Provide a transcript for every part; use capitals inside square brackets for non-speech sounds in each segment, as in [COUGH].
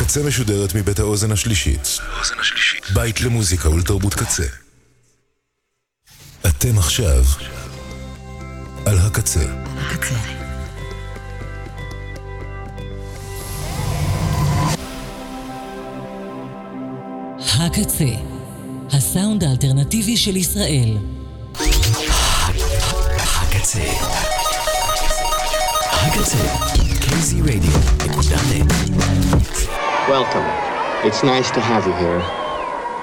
הקצה משודרת מבית האוזן השלישית. בית למוזיקה ולתרבות קצה. אתם עכשיו על הקצה. הקצה. הקצה, הסאונד האלטרנטיבי של ישראל. הקצה. הקצה. KZ Radio. Welcome. It's nice to have you here.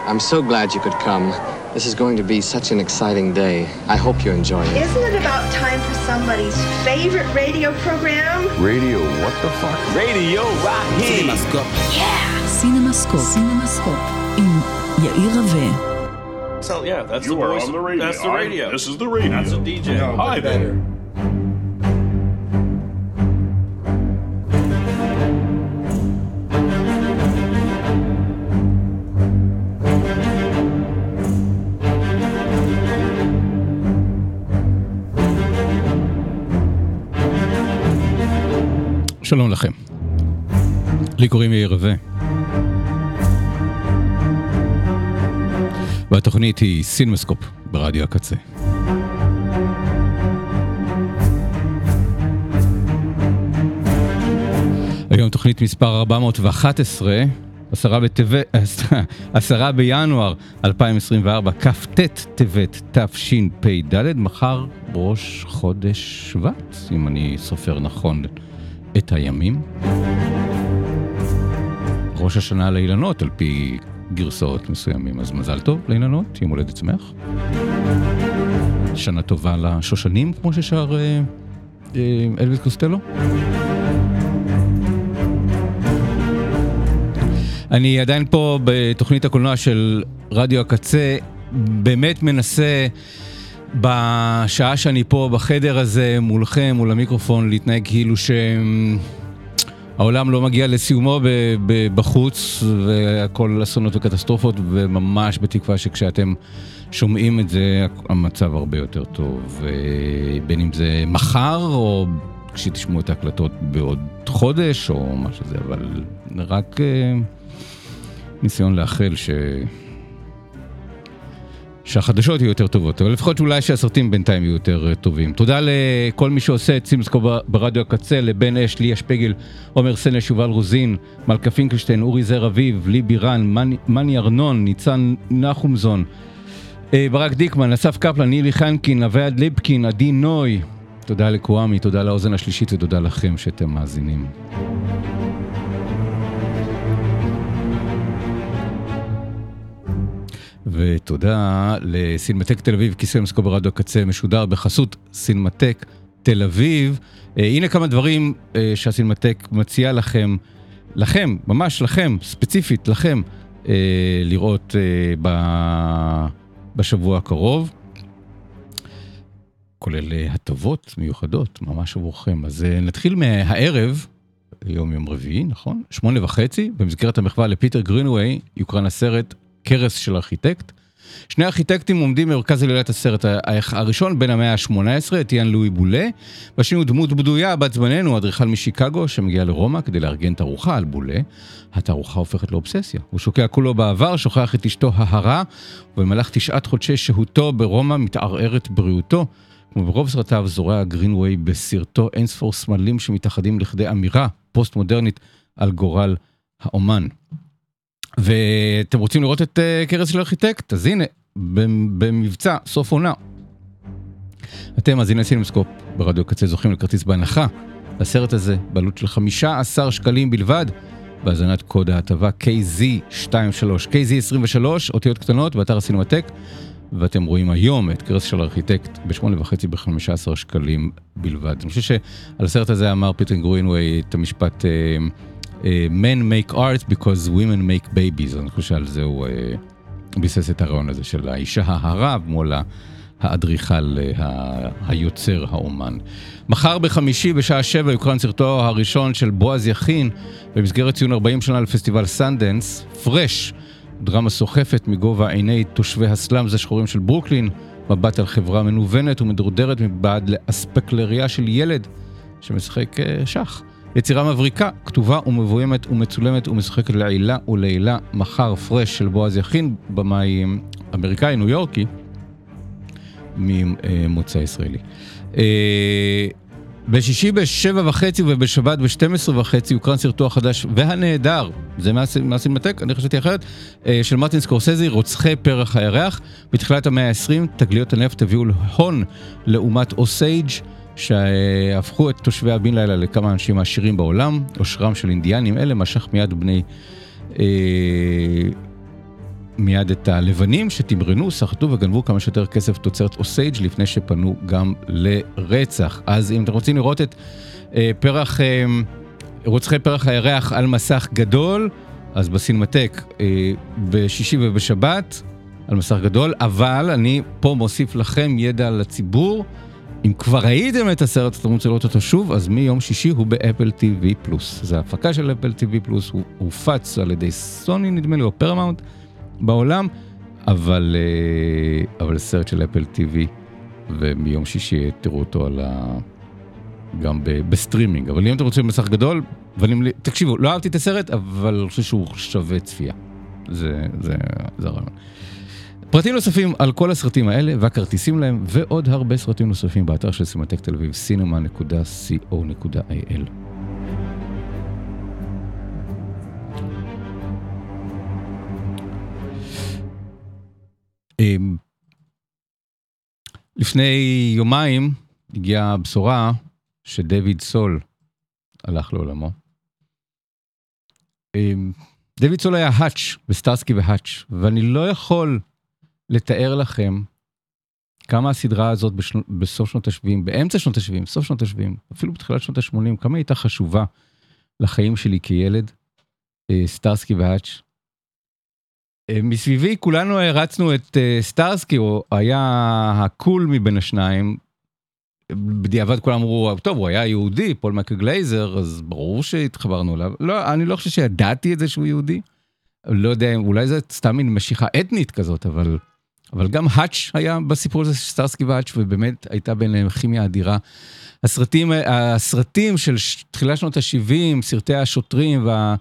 I'm so glad you could come. This is going to be such an exciting day. I hope you enjoy it. Isn't it about time for somebody's favorite radio program? Radio, what the fuck? Radio Raheem. CinemaScope. Yeah. CinemaScope. CinemaScope. עם יאיר רווה. So yeah, that's You the are voice. on the radio. That's the I- radio. this is the radio. That's a DJ. Hi there. שלום לכם. לי קוראים יאיר רווה. והתוכנית היא סינמסקופ ברדיו הקצה. היום תוכנית מספר 411, עשרה בטבת, עשרה בינואר 2024, כ"ט טבת תשפ"ד, מחר ראש חודש שבט, אם אני סופר נכון את הימים. ראש השנה לאילנות על פי גרסאות מסוימים, אז מזל טוב לאילנות, יום הולדת שמח. שנה טובה לשושנים, כמו ששר אה, אה, אלוויס קוסטלו. אני עדיין פה בתוכנית הקולנוע של רדיו הקצה, באמת מנסה בשעה שאני פה בחדר הזה מולכם, מול המיקרופון, להתנהג כאילו שהעולם לא מגיע לסיומו ב- ב- בחוץ והכל אסונות וקטסטרופות, וממש בתקווה שכשאתם שומעים את זה המצב הרבה יותר טוב, אה, בין אם זה מחר או כשתשמעו את ההקלטות בעוד חודש או מה שזה, אבל רק... אה, ניסיון לאחל ש... שהחדשות יהיו יותר טובות, אבל לפחות אולי שהסרטים בינתיים יהיו יותר אה, טובים. תודה לכל מי שעושה את סימסקו ברדיו הקצה, לבן אש, ליה שפגל, עומר סנש, יובל רוזין, מלכה פינקלשטיין, אורי זר אביב, לי בירן, מני- ארנון, ניצן נחומזון, אה, ברק דיקמן, אסף קפלן, נילי חנקין, אביעד ליבקין, עדי נוי. תודה לקוואמי, תודה לאוזן השלישית ותודה לכם שאתם מאזינים. ותודה לסינמטק תל אביב, כיסא מסקו ברדיו הקצה משודר בחסות סינמטק תל אביב. אה, הנה כמה דברים אה, שהסינמטק מציע לכם, לכם, ממש לכם, ספציפית לכם, אה, לראות אה, ב, בשבוע הקרוב. כולל הטבות מיוחדות ממש עבורכם. אז אה, נתחיל מהערב, יום יום רביעי, נכון? שמונה וחצי, במסגרת המחווה לפיטר גרינווי, יוקרן הסרט קרס של ארכיטקט. שני ארכיטקטים עומדים במרכז עלילת הסרט, הראשון בן המאה ה-18, אתיאן לואי בולה, והשני הוא דמות בדויה, בת זמננו, אדריכל משיקגו, שמגיע לרומא כדי לארגן תערוכה על בולה. התערוכה הופכת לאובססיה. הוא שוקע כולו בעבר, שוכח את אשתו ההרה, ובמהלך תשעת חודשי שהותו ברומא מתערערת בריאותו. כמו ברוב סרטיו זורע גרינווי בסרטו אינספור סמלים שמתאחדים לכדי אמירה פוסט-מודרנית על גורל האומן. ואתם רוצים לראות את קרס של ארכיטקט? אז הנה, במ- במבצע, סוף עונה. אתם, מאזיני סינמסקופ ברדיו קצה, זוכים לכרטיס בהנחה לסרט הזה, בעלות של 15 שקלים בלבד, בהזנת קוד ההטבה KZ23, KZ23, אותיות קטנות באתר הסינמטק, ואתם רואים היום את קרס של ארכיטקט בשמונה וחצי ב-15 שקלים בלבד. אני חושב שעל הסרט הזה אמר פיטר גרינווי את המשפט אה, אה, Men make art because women make babies, אני חושב שעל זה הוא אה, ביסס את הרעיון הזה של האישה ההרה מול האדריכל, אה, ה- היוצר, האומן. מחר בחמישי בשעה שבע יוקרן סרטו הראשון של בועז יכין במסגרת ציון 40 שנה לפסטיבל סנדנס, פרש. דרמה סוחפת מגובה עיני תושבי ה slums השחורים של ברוקלין, מבט על חברה מנוונת ומדורדרת מבעד לאספקלריה של ילד שמשחק אה, שח. יצירה מבריקה, כתובה ומבוימת ומצולמת ומשחקת לעילה ולעילה, מחר פרש של בועז יכין, במאי אמריקאי ניו יורקי, ממוצא ישראלי. אה, בשישי בשבע וחצי ובשבת בשתים עשרה וחצי הוקרן סרטו החדש והנהדר, זה מהסינמטק, אני חשבתי אחרת, אה, של מרטין סקורסזי, רוצחי פרח הירח. בתחילת המאה ה-20 תגליות הנפט הביאו הון לעומת אוסייג' שהפכו את תושבי הבן לילה לכמה אנשים העשירים בעולם. עושרם של אינדיאנים אלה משך מיד בני... אה, מיד את הלבנים שתמרנו, סחטו וגנבו כמה שיותר כסף תוצרת אוסייג' לפני שפנו גם לרצח. אז אם אתם רוצים לראות את אה, פרח, אה, רוצחי פרח הירח על מסך גדול, אז בסינמטק אה, בשישי ובשבת על מסך גדול, אבל אני פה מוסיף לכם ידע לציבור. אם כבר ראיתם את הסרט, אתם רוצים לראות אותו שוב, אז מיום שישי הוא ב Apple TV Plus. זה הפקה של Apple TV Plus, הוא הופץ על ידי סוני נדמה לי, או פרמאונט. בעולם, אבל, אה, אבל סרט של Apple TV, ומיום שישי תראו אותו על ה... גם בסטרימינג. אבל אם אתם רוצים מסך גדול, ואני, תקשיבו, לא אהבתי את הסרט, אבל אני חושב שהוא שווה צפייה. זה, זה, זה הרעיון. פרטים נוספים על כל הסרטים האלה והכרטיסים להם, ועוד הרבה סרטים נוספים באתר של סינמטק תל אביב, cinema.co.il. אמ, לפני יומיים הגיעה הבשורה שדויד סול הלך לעולמו. אמ, דויד סול היה האץ' בסטארסקי והאץ', ואני לא יכול לתאר לכם כמה הסדרה הזאת בשנו, בסוף שנות ה-70, באמצע שנות ה-70, סוף שנות ה-70, אפילו בתחילת שנות ה-80, כמה הייתה חשובה לחיים שלי כילד, אה, סטארסקי והאץ'. אה, מסביבי כולנו הערצנו את אה, סטארסקי, הוא היה ה cool מבין השניים. בדיעבד כולם אמרו, טוב, הוא היה יהודי, פול מייקל גלייזר, אז ברור שהתחברנו אליו. לא, אני לא חושב שידעתי את זה שהוא יהודי. לא יודע, אולי זה סתם מין משיכה אתנית כזאת, אבל, אבל גם האץ' היה בסיפור הזה, סטארסקי והאץ', ובאמת הייתה ביניהם כימיה אדירה. הסרטים, הסרטים של תחילת שנות ה-70, סרטי השוטרים וה...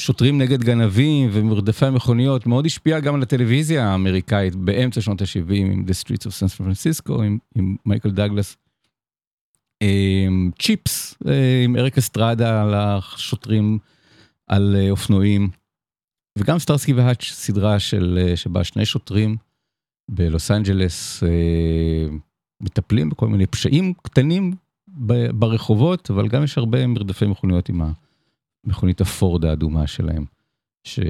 שוטרים נגד גנבים ומרדפי המכוניות, מאוד השפיע גם על הטלוויזיה האמריקאית באמצע שנות ה-70 עם The Streets of San Francisco, עם, עם מייקל דאגלס. צ'יפס אה, עם אריק אסטרדה על השוטרים על אה, אופנועים. וגם סטארסקי והאץ' סדרה של, אה, שבה שני שוטרים בלוס אנג'לס מטפלים בכל מיני פשעים קטנים ברחובות, אבל גם יש הרבה מרדפי מכוניות עם ה... מכונית הפורד האדומה שלהם, ש...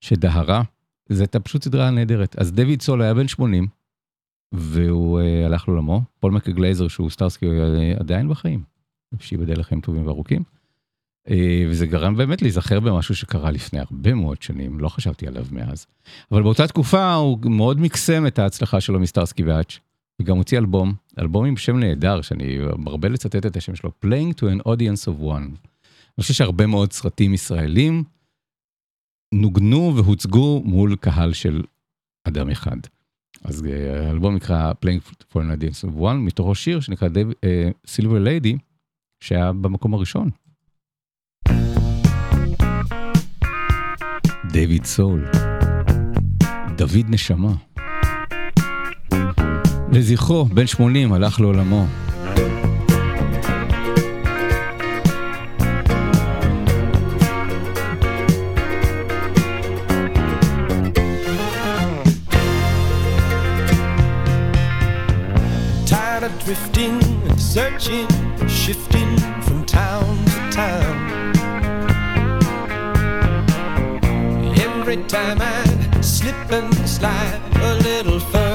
שדהרה. זו הייתה פשוט סדרה נהדרת. אז דויד סול היה בן 80, והוא אה, הלך לעולמו. פול מייקל גלייזר, שהוא סטארסקי, הוא עדיין בחיים. שייבדל לחיים טובים וארוכים. אה, וזה גרם באמת להיזכר במשהו שקרה לפני הרבה מאוד שנים, לא חשבתי עליו מאז. אבל באותה תקופה הוא מאוד מקסם את ההצלחה שלו מסטארסקי והאץ'. וגם הוציא אלבום, אלבום עם שם נהדר, שאני מרבה לצטט את השם שלו, Playing to an Audience of One. אני חושב שהרבה מאוד סרטים ישראלים נוגנו והוצגו מול קהל של אדם אחד. אז אה, האלבום נקרא Playing for an Audience of One, מתוכו שיר שנקרא Silver Lady, שהיה במקום הראשון. דויד סול, דוד נשמה. לזכרו, בן 80 הלך לעולמו. drifting searching, shifting Every time I slip and slide a little further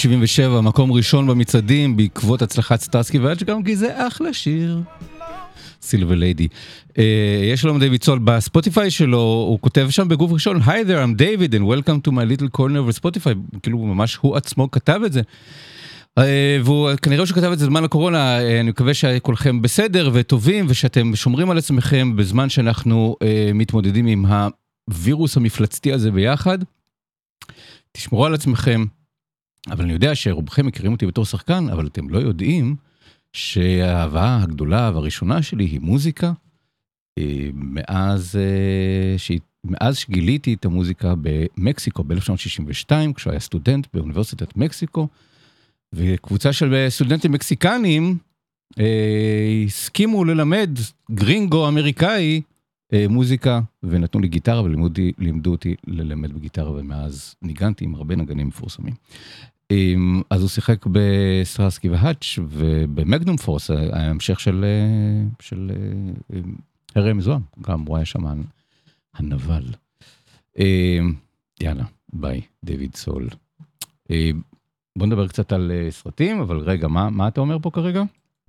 1977, מקום ראשון במצעדים בעקבות הצלחת סטארסקי והאץ' גם כי זה אחלה שיר. Silver Lady. אה, יש דיוויד סול בספוטיפיי שלו, הוא כותב שם בגוף ראשון, Hi there, I'm David and welcome to my little corner בספוטיפיי, כאילו ממש הוא עצמו כתב את זה. אה, והוא כנראה שהוא כתב את זה בזמן הקורונה, אה, אני מקווה שכולכם בסדר וטובים ושאתם שומרים על עצמכם בזמן שאנחנו אה, מתמודדים עם הווירוס המפלצתי הזה ביחד. תשמרו על עצמכם, אבל אני יודע שרובכם מכירים אותי בתור שחקן, אבל אתם לא יודעים שהאהבה הגדולה והראשונה שלי היא מוזיקה. אה, מאז, אה, ש... מאז שגיליתי את המוזיקה במקסיקו ב-1962, כשהוא היה סטודנט באוניברסיטת מקסיקו, וקבוצה של סטודנטים מקסיקנים אה, הסכימו ללמד גרינגו אמריקאי מוזיקה, ונתנו לי גיטרה ולימדו אותי לנגן בגיטרה, ומאז ניגנתי עם הרבה נגנים מפורסמים. אמ, אז הוא שיחק בסטרסקי והאץ' וב Magnum Force, ההמשך של, אה, של אה, אה, הארי המזוהם, גם הוא היה שם הנבל. אמ, יאללה, ביי, דיוויד סול. אמ, בוא נדבר קצת על אה, סרטים, אבל רגע, מה, מה אתה אומר פה כרגע?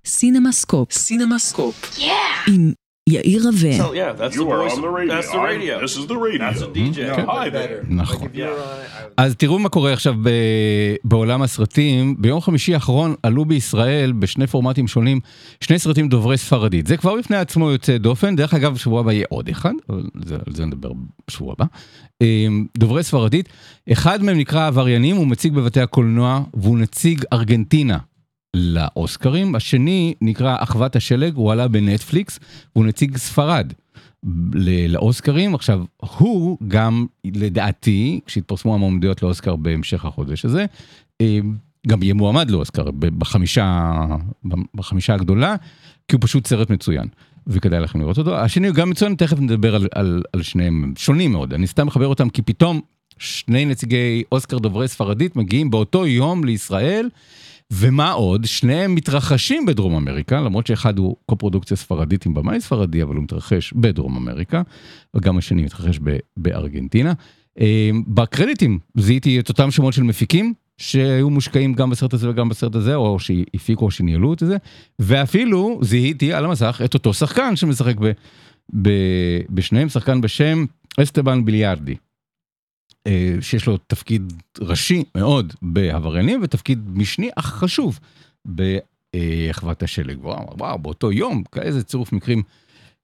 סינמסקופ. סינמסקופ. עם יאיר רווה. So yeah, that's the voice. That's the radio. This is the radio. That's a DJ. Hi there. נכון. Yeah. אז תראו מה קורה עכשיו ב... בעולם הסרטים. ביום חמישי האחרון עלו בישראל בשני פורמטים שונים שני סרטים דוברי ספרדית. זה כבר בפני עצמו יוצא דופן. דרך אגב, בשבוע הבא יהיה עוד אחד, אבל זה, על זה נדבר בשבוע הבא. אמ, דוברי ספרדית. אחד מהם נקרא עבריינים, הוא מוצג בבתי הקולנוע, והוא נציג ארגנטינה. לאוסקרים, השני נקרא אחוות השלג, הוא עלה בנטפליקס, והוא נציג ספרד לאוסקרים. עכשיו, הוא גם, לדעתי, כשהתפרסמו המועמדויות לאוסקר בהמשך החודש הזה, אה, גם יהיה מועמד לאוסקר בחמישה, בחמישה הגדולה, כי הוא פשוט סרט מצוין. וכדאי לכם לראות אותו. השני הוא גם מצוין, תכף נדבר על, על, על שניהם, הם שונים מאוד. אני סתם מחבר אותם כי פתאום שני נציגי אוסקר דוברי ספרדית מגיעים באותו יום לישראל. ומה עוד? שניהם מתרחשים בדרום אמריקה, למרות שאחד הוא קופרודוקציה ספרדית עם במאי ספרדי, אבל הוא מתרחש בדרום אמריקה, וגם השני מתרחש בארגנטינה. אה, בקרדיטים זיהיתי את אותם שמות של מפיקים, שהיו מושקעים גם בסרט הזה וגם בסרט הזה, או שהפיקו או שניהלו את זה, ואפילו זיהיתי על המסך את אותו שחקן שמשחק ב, ב, בשניהם, שחקן בשם אסטבן ביליארדי. אה, שיש לו תפקיד ראשי מאוד בעבריינים ותפקיד משני אך חשוב באחוות השלג. וואו, וואו, באותו יום, כאיזה צירוף מקרים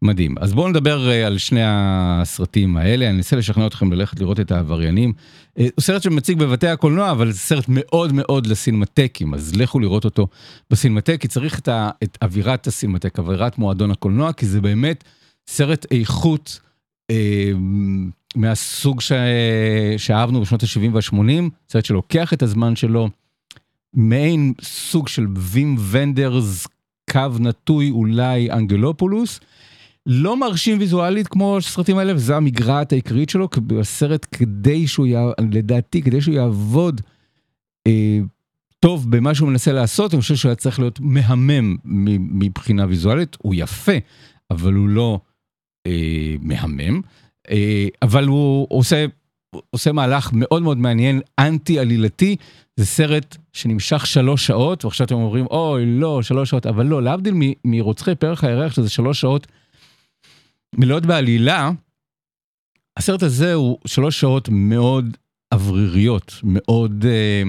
מדהים. אז בואו נדבר אה, על שני הסרטים האלה, אני אנסה לשכנע אתכם ללכת לראות את העבריינים. אה, הוא סרט שמציג בבתי הקולנוע, אבל זה סרט מאוד מאוד לסינמטקים, אז לכו לראות אותו בסינמטק, כי צריך את, ה, את אווירת הסינמטק, אווירת מועדון הקולנוע, כי זה באמת סרט איכות. אה, מהסוג ש... שאהבנו בשנות ה-70 וה-80, סרט שלוקח את הזמן שלו, מעין סוג של וים ונדרס, קו נטוי אולי אנגלופולוס. לא מרשים ויזואלית כמו הסרטים האלה, וזו המגרעת העיקרית שלו, הסרט כדי שהוא, יע... לדעתי, כדי שהוא יעבוד אה, טוב במה שהוא מנסה לעשות, אני חושב שהוא היה צריך להיות מהמם מבחינה ויזואלית, הוא יפה, אבל הוא לא אה, מהמם, אה, אבל הוא עושה, עושה מהלך מאוד מאוד מעניין, אנטי עלילתי, זה סרט שנמשך שלוש שעות, ועכשיו אתם אומרים, אוי, לא, שלוש שעות, אבל לא, להבדיל מרוצחי פרח הירח, שזה שלוש שעות מלאות בעלילה, הסרט הזה הוא שלוש שעות מאוד אווריריות, מאוד, אה,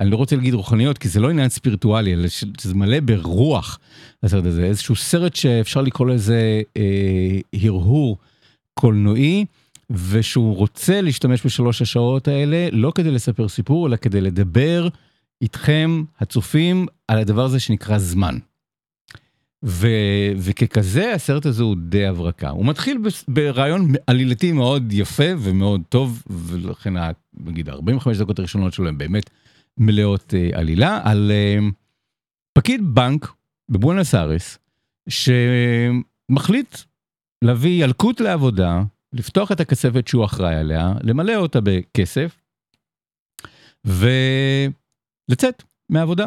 אני לא רוצה להגיד רוחניות, כי זה לא עניין ספיריטואלי, אלא שזה מלא ברוח, הסרט הזה, איזשהו סרט שאפשר לקרוא לזה אה, הרהור קולנועי, ושהוא רוצה להשתמש בשלוש השעות האלה, לא כדי לספר סיפור, אלא כדי לדבר איתכם, הצופים, על הדבר הזה שנקרא זמן. ו, וככזה הסרט הזה הוא די הברקה. הוא מתחיל ברעיון עלילתי מאוד יפה ומאוד טוב, ולכן נגיד 45 דקות הראשונות שלו הן באמת מלאות uh, עלילה, על uh, פקיד בנק בבואנוס ארס, שמחליט להביא ילקוט לעבודה, לפתוח את הכספת שהוא אחראי עליה, למלא אותה בכסף, ולצאת מהעבודה.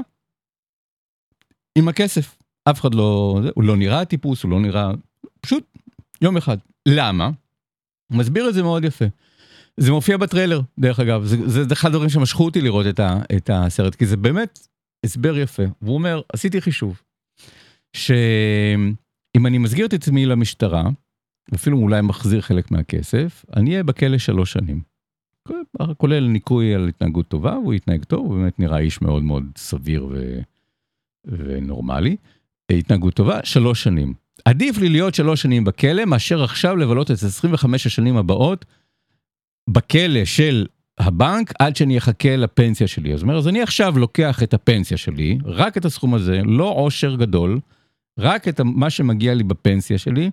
עם הכסף. אף אחד לא, הוא לא נראה טיפוס, הוא לא נראה, פשוט יום אחד. למה? הוא מסביר את זה מאוד יפה. זה מופיע בטריילר, דרך אגב, זה, זה, אחד הדברים שמשכו אותי לראות את, ה, את הסרט, כי זה באמת הסבר יפה. והוא אומר, עשיתי חישוב, שאם אני מסגיר את עצמי למשטרה, אפילו אולי מחזיר חלק מהכסף, אני אהיה בכלא שלוש שנים. כולל ניקוי על התנהגות טובה, והוא יתנהג טוב, הוא באמת נראה איש מאוד מאוד סביר ו... ונורמלי. התנהגות טובה, שלוש שנים. עדיף לי להיות שלוש שנים בכלא, מאשר עכשיו לבלות את 25 השנים הבאות בכלא של הבנק עד שאני אחכה לפנסיה שלי. זאת אומרת, אז אני עכשיו לוקח את הפנסיה שלי, רק את הסכום הזה, לא עושר גדול, רק את מה שמגיע לי בפנסיה שלי,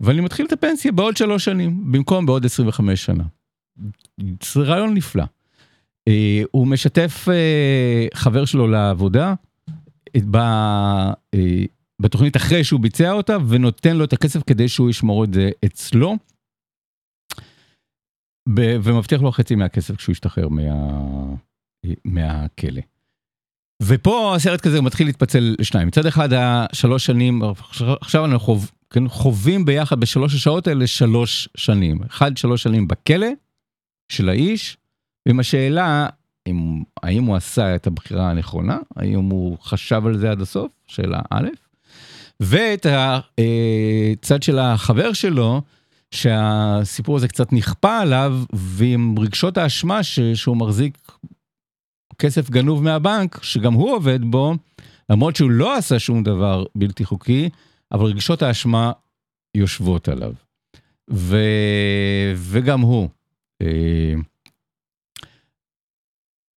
ואני מתחיל את הפנסיה בעוד שלוש שנים, במקום בעוד 25 שנה. זה רעיון נפלא. Uh, הוא משתף uh, חבר שלו לעבודה, ב, uh, בתוכנית אחרי שהוא ביצע אותה, ונותן לו את הכסף כדי שהוא ישמור את זה אצלו. ב, ומבטיח לו חצי מהכסף כשהוא ישתחרר מה, מהכלא. ופה הסרט כזה מתחיל להתפצל לשניים. מצד אחד השלוש שנים, עכשיו אנחנו חוב, כן, חווים ביחד בשלוש השעות האלה שלוש שנים. אחד, שלוש שנים בכלא של האיש, עם השאלה אם, האם הוא עשה את הבחירה הנכונה, האם הוא חשב על זה עד הסוף, שאלה א', ואת הצד של החבר שלו, שהסיפור הזה קצת נכפה עליו, ועם רגשות האשמה שהוא מחזיק כסף גנוב מהבנק, שגם הוא עובד בו, למרות שהוא לא עשה שום דבר בלתי חוקי, אבל רגשות האשמה יושבות עליו. ו... וגם הוא. אה...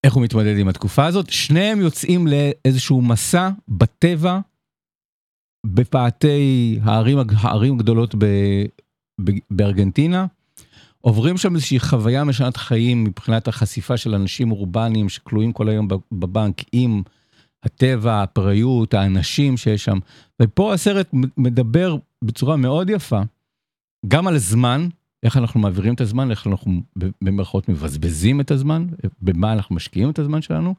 איך הוא מתמודד עם התקופה הזאת? שניהם יוצאים לאיזשהו מסע בטבע, בפאתי הערים, הערים הגדולות ב... בארגנטינה. עוברים שם איזושהי חוויה משנת חיים מבחינת החשיפה של אנשים אורבניים שכלואים כל היום בבנק עם הטבע, הפראיות, האנשים שיש שם. ופה הסרט מדבר בצורה מאוד יפה, גם על זמן, איך אנחנו מעבירים את הזמן, איך אנחנו במרכאות מבזבזים את הזמן, במה אנחנו משקיעים את הזמן שלנו,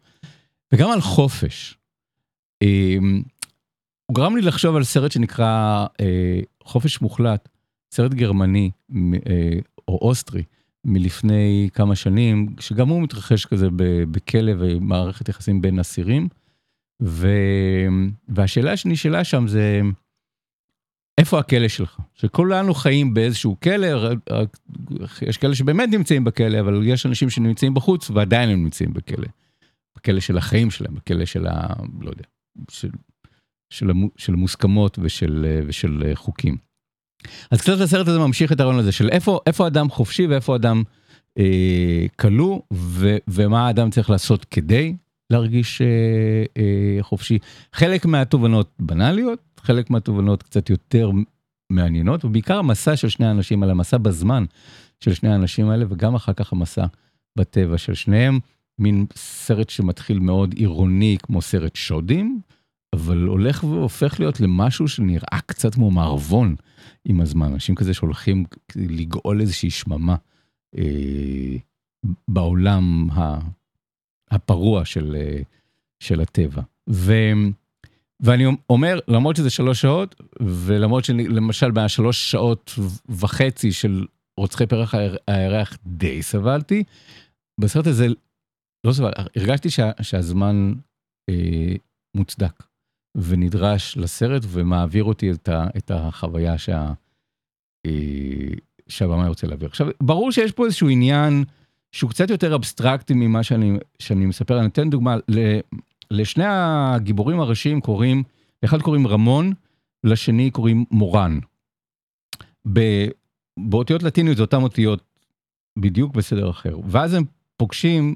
וגם על חופש. אמ, הוא גרם לי לחשוב על סרט שנקרא אה, חופש מוחלט, סרט גרמני אה, או אוסטרי מלפני כמה שנים, שגם הוא מתרחש כזה בכלא ומערכת יחסים בין אסירים. ו... והשאלה שנשאלה שם זה, איפה הכלא שלך? שכולנו חיים באיזשהו כלא, יש כאלה שבאמת נמצאים בכלא, אבל יש אנשים שנמצאים בחוץ ועדיין הם נמצאים בכלא. בכלא של החיים שלהם, בכלא של ה... לא יודע, של, של, המו, של מוסכמות ושל, ושל חוקים. אז קצת הסרט הזה ממשיך את הרעיון הזה של איפה, איפה אדם חופשי ואיפה אדם אה, כלוא, ו, ומה האדם צריך לעשות כדי להרגיש אה, אה, חופשי. חלק מהתובנות בנאליות, חלק מהתובנות קצת יותר מעניינות, ובעיקר המסע של שני האנשים האלה, המסע בזמן של שני האנשים האלה, וגם אחר כך המסע בטבע של שניהם, מין סרט שמתחיל מאוד עירוני כמו סרט שודים, אבל הולך והופך להיות למשהו שנראה קצת כמו מערבון עם הזמן, אנשים כזה שהולכים לגאול איזושהי שממה אה, בעולם הפרוע של, אה, של הטבע. ו, ואני אומר, למרות שזה שלוש שעות, ולמרות שלמשל מהשלוש שעות וחצי של רוצחי פרח הירח די סבלתי, בסרט הזה לא סבלתי, הרגשתי שה, שהזמן אה, מוצדק. ונדרש לסרט ומעביר אותי את, ה, את החוויה שה, אה, שהבמאי רוצה להעביר. עכשיו, ברור שיש פה איזשהו עניין שהוא קצת יותר אבסטרקטי ממה שאני, שאני מספר. אני אתן דוגמה, לשני הגיבורים הראשיים קוראים, לאחד קוראים רמון, לשני קוראים מורן. ב, באותיות לטיניות זה אותן אותיות בדיוק בסדר אחר. ואז הם פוגשים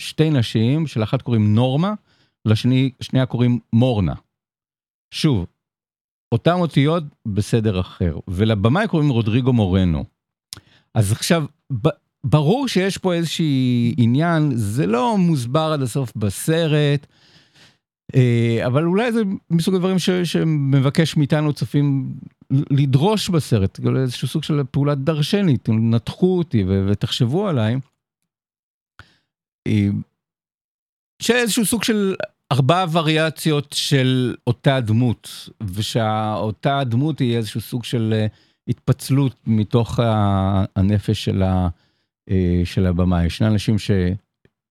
שתי נשים, שלאחת קוראים נורמה, לשני, שניה קוראים מורנה. שוב, אותם אותיות בסדר אחר, ולבמאי קוראים רודריגו מורנו. אז עכשיו, ברור שיש פה איזשהי עניין, זה לא מוסבר עד הסוף בסרט, אה, אבל אולי זה מסוג הדברים ש, שמבקש מאיתנו צופים לדרוש בסרט, כאילו איזשהו סוג של פעולת דרשנית, נתחו אותי ו, ותחשבו עליי. אה, שאיזשהו סוג של ארבע וריאציות של אותה דמות, ושאותה דמות היא איזשהו סוג של אה, התפצלות מתוך הנפש של, ה, אה, של הבמה. ישנם אנשים ש,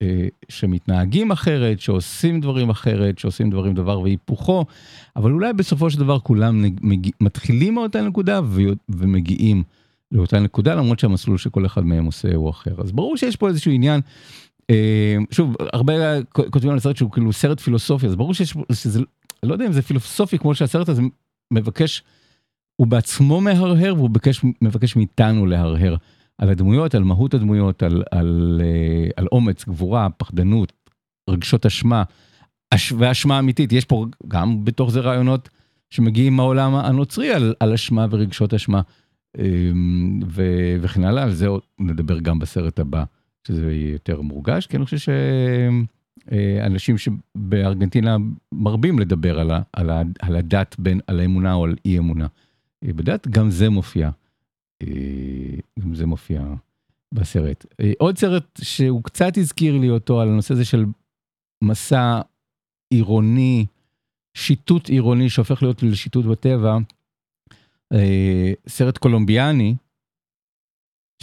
אה, שמתנהגים אחרת, שעושים דברים אחרת, שעושים דברים דבר והיפוכו, אבל אולי בסופו של דבר כולם מגיע, מתחילים מאותה נקודה ומגיעים לאותה נקודה, למרות שהמסלול שכל אחד מהם עושה הוא אחר. אז ברור שיש פה איזשהו עניין שוב, הרבה כותבים על הסרט שהוא כאילו סרט פילוסופי, אז ברור שיש, שזה, לא יודע אם זה פילוסופי כמו שהסרט הזה מבקש, הוא בעצמו מהרהר והוא מבקש, מבקש מאיתנו להרהר על הדמויות, על מהות הדמויות, על, על, אה, על אומץ, גבורה, פחדנות, רגשות אשמה, ואשמה אמיתית. יש פה גם בתוך זה רעיונות שמגיעים מהעולם הנוצרי על, על אשמה ורגשות אשמה אה, וכן הלאה, על זה נדבר גם בסרט הבא. שזה יותר מורגש, כי אני חושב שאנשים שבארגנטינה מרבים לדבר על, ה, על, ה, על הדת בין, על האמונה או על אי אמונה. אה, בדת גם זה מופיע, אה, גם זה מופיע בסרט. אה, עוד סרט שהוא קצת הזכיר לי אותו על הנושא הזה של מסע עירוני, שיטוט עירוני שהופך להיות לשיטוט בטבע, סרט קולומביאני,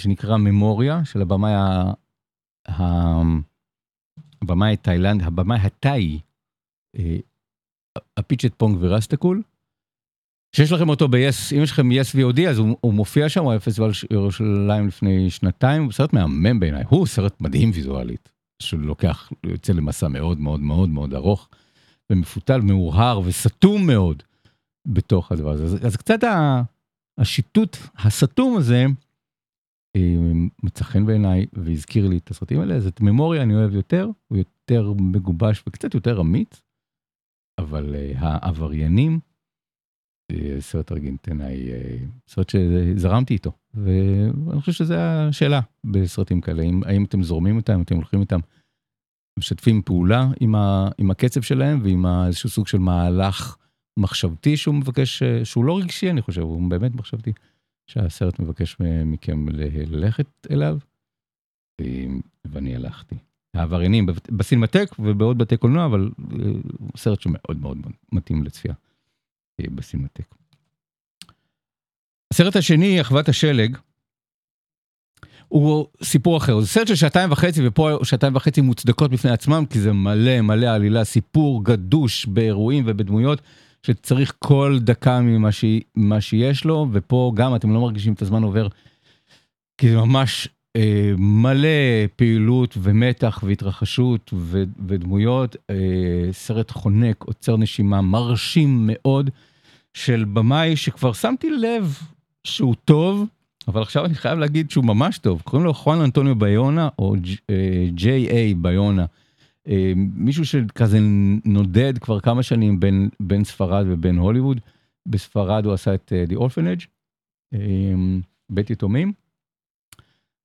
שנקרא ממוריה, של הבמאי הבמאי תאילנד, הבמאי התאי, אה, אפיצ'טפונג ויראסתקול, שיש לכם אותו ב-yes, אם יש לכם yes VOD אז הוא, הוא מופיע שם, הוא היה פסטיבל ירושלים לפני שנתיים, הוא סרט מהמם בעיניי, הוא סרט מדהים ויזואלית, שלוקח, יוצא למסע מאוד מאוד מאוד מאוד ארוך, ומפותל, מהורהר וסתום מאוד בתוך הדבר הזה. אז, אז קצת השיטוט הסתום הזה, מצא חן בעיניי והזכיר לי את הסרטים האלה, אז את ממוריה אני אוהב יותר, הוא יותר מגובש וקצת יותר אמיץ, אבל uh, העבריינים, uh, סרט ארגנטינאי, סרט שזרמתי איתו, ואני חושב שזו השאלה בסרטים כאלה, אם, האם אתם זורמים איתם, אתם הולכים איתם, משתפים פעולה עם, ה, עם הקצב שלהם ועם איזשהו סוג של מהלך מחשבתי שהוא מבקש, שהוא לא רגשי אני חושב, הוא באמת מחשבתי. שהסרט מבקש מכם ללכת אליו, ואני הלכתי. העבריינים בסינמטק ובעוד בתי קולנוע, אבל אה, סרט שמאוד מאוד מתאים לצפייה אה, בסינמטק. הסרט השני, אחוות השלג, הוא סיפור אחר, זה סרט של שעתיים וחצי ופה שעתיים וחצי מוצדקות בפני עצמם כי זה מלא מלא עלילה, סיפור גדוש באירועים ובדמויות שצריך כל דקה ממה ש... שיש לו, ופה גם אתם לא מרגישים את הזמן עובר, כי זה ממש אה, מלא פעילות ומתח והתרחשות ו... ודמויות, אה, סרט חונק, עוצר נשימה, מרשים מאוד, של במאי שכבר שמתי לב שהוא טוב, אבל עכשיו אני חייב להגיד שהוא ממש טוב, קוראים לו חואן אנטוניו ביונה, או ג'יי איי ביונה. אה, מישהו שכזה נודד כבר כמה שנים בין, בין ספרד ובין הוליווד. בספרד הוא עשה את uh, The Orphanage, בית יתומים.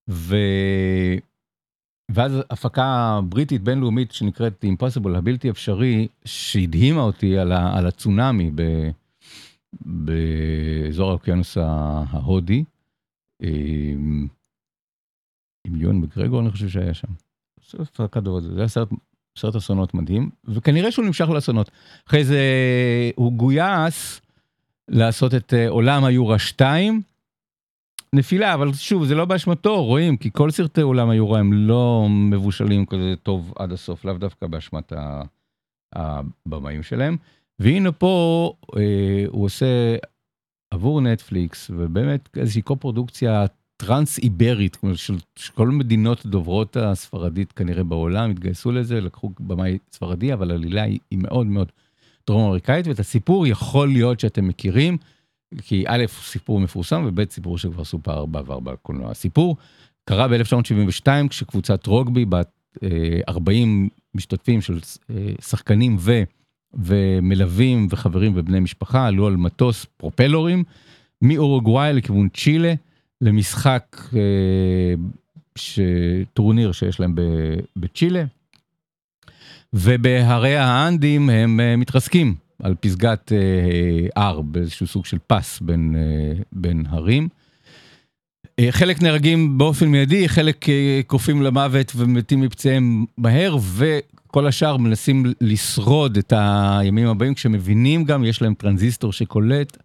ו... ואז הפקה בריטית בינלאומית שנקראת Impossible, הבלתי אפשרי, שהדהימה אותי על, ה... על הצונאמי ב... באזור האוקיינוס ההודי. עם יון מגרגור אני חושב שהיה שם. זה היה סרט, סרט אסונות מדהים, וכנראה שהוא נמשך לאסונות. אחרי זה הוא גויס לעשות את אה, עולם היורה 2. נפילה, אבל שוב, זה לא באשמתו, רואים, כי כל סרטי עולם היורה הם לא מבושלים כזה טוב עד הסוף, לאו דווקא באשמת הבמאים שלהם. והנה פה אה, הוא עושה עבור נטפליקס, ובאמת איזושהי קו-פרודוקציה טרנס איברית, של, כל מדינות דוברות הספרדית כנראה בעולם התגייסו לזה, לקחו במאי ספרדי, אבל העלילה היא, מאוד מאוד דרום אמריקאית, ואת הסיפור יכול להיות שאתם מכירים, כי א', סיפור מפורסם, וב', סיפור שכבר סופר בעבר בקולנוע. הסיפור קרה ב-1972, כשקבוצת רוגבי, בת 40 משתתפים של אה, שחקנים ו... ומלווים וחברים ובני משפחה עלו על מטוס פרופלורים מאורוגוואי לכיוון צ'ילה למשחק אה, ש... טורניר שיש להם. בצ'ילה. ובהרי האנדים הם אה, מתרסקים על פסגת אה, הר באיזשהו סוג של פס בין, בין הרים. חלק נהרגים באופן מיידי, חלק קופאים למוות ומתים מפצעיהם מהר, כל השאר מנסים לשרוד את הימים הבאים כשמבינים גם יש להם טרנזיסטור שקולט.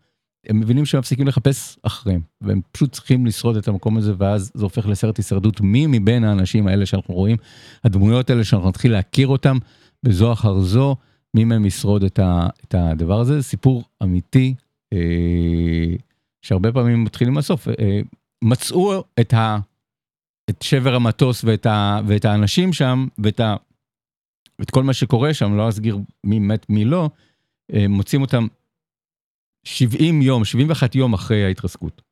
הם מבינים שהם מפסיקים לחפש אחריהם והם פשוט צריכים לשרוד את המקום הזה ואז זה הופך לסרט הישרדות מי מבין האנשים האלה שאנחנו רואים הדמויות האלה שאנחנו נתחיל להכיר אותם בזו אחר זו מי מהם ישרוד את, ה, את הדבר הזה. סיפור אמיתי אה, שהרבה פעמים מתחילים מהסוף. אה, מצאו את, ה, את שבר המטוס ואת, ה, ואת האנשים שם ואת ה... את כל מה שקורה שם, לא אסגיר מי מת מי לא, אה, מוצאים אותם 70 יום, 71 יום אחרי ההתרסקות.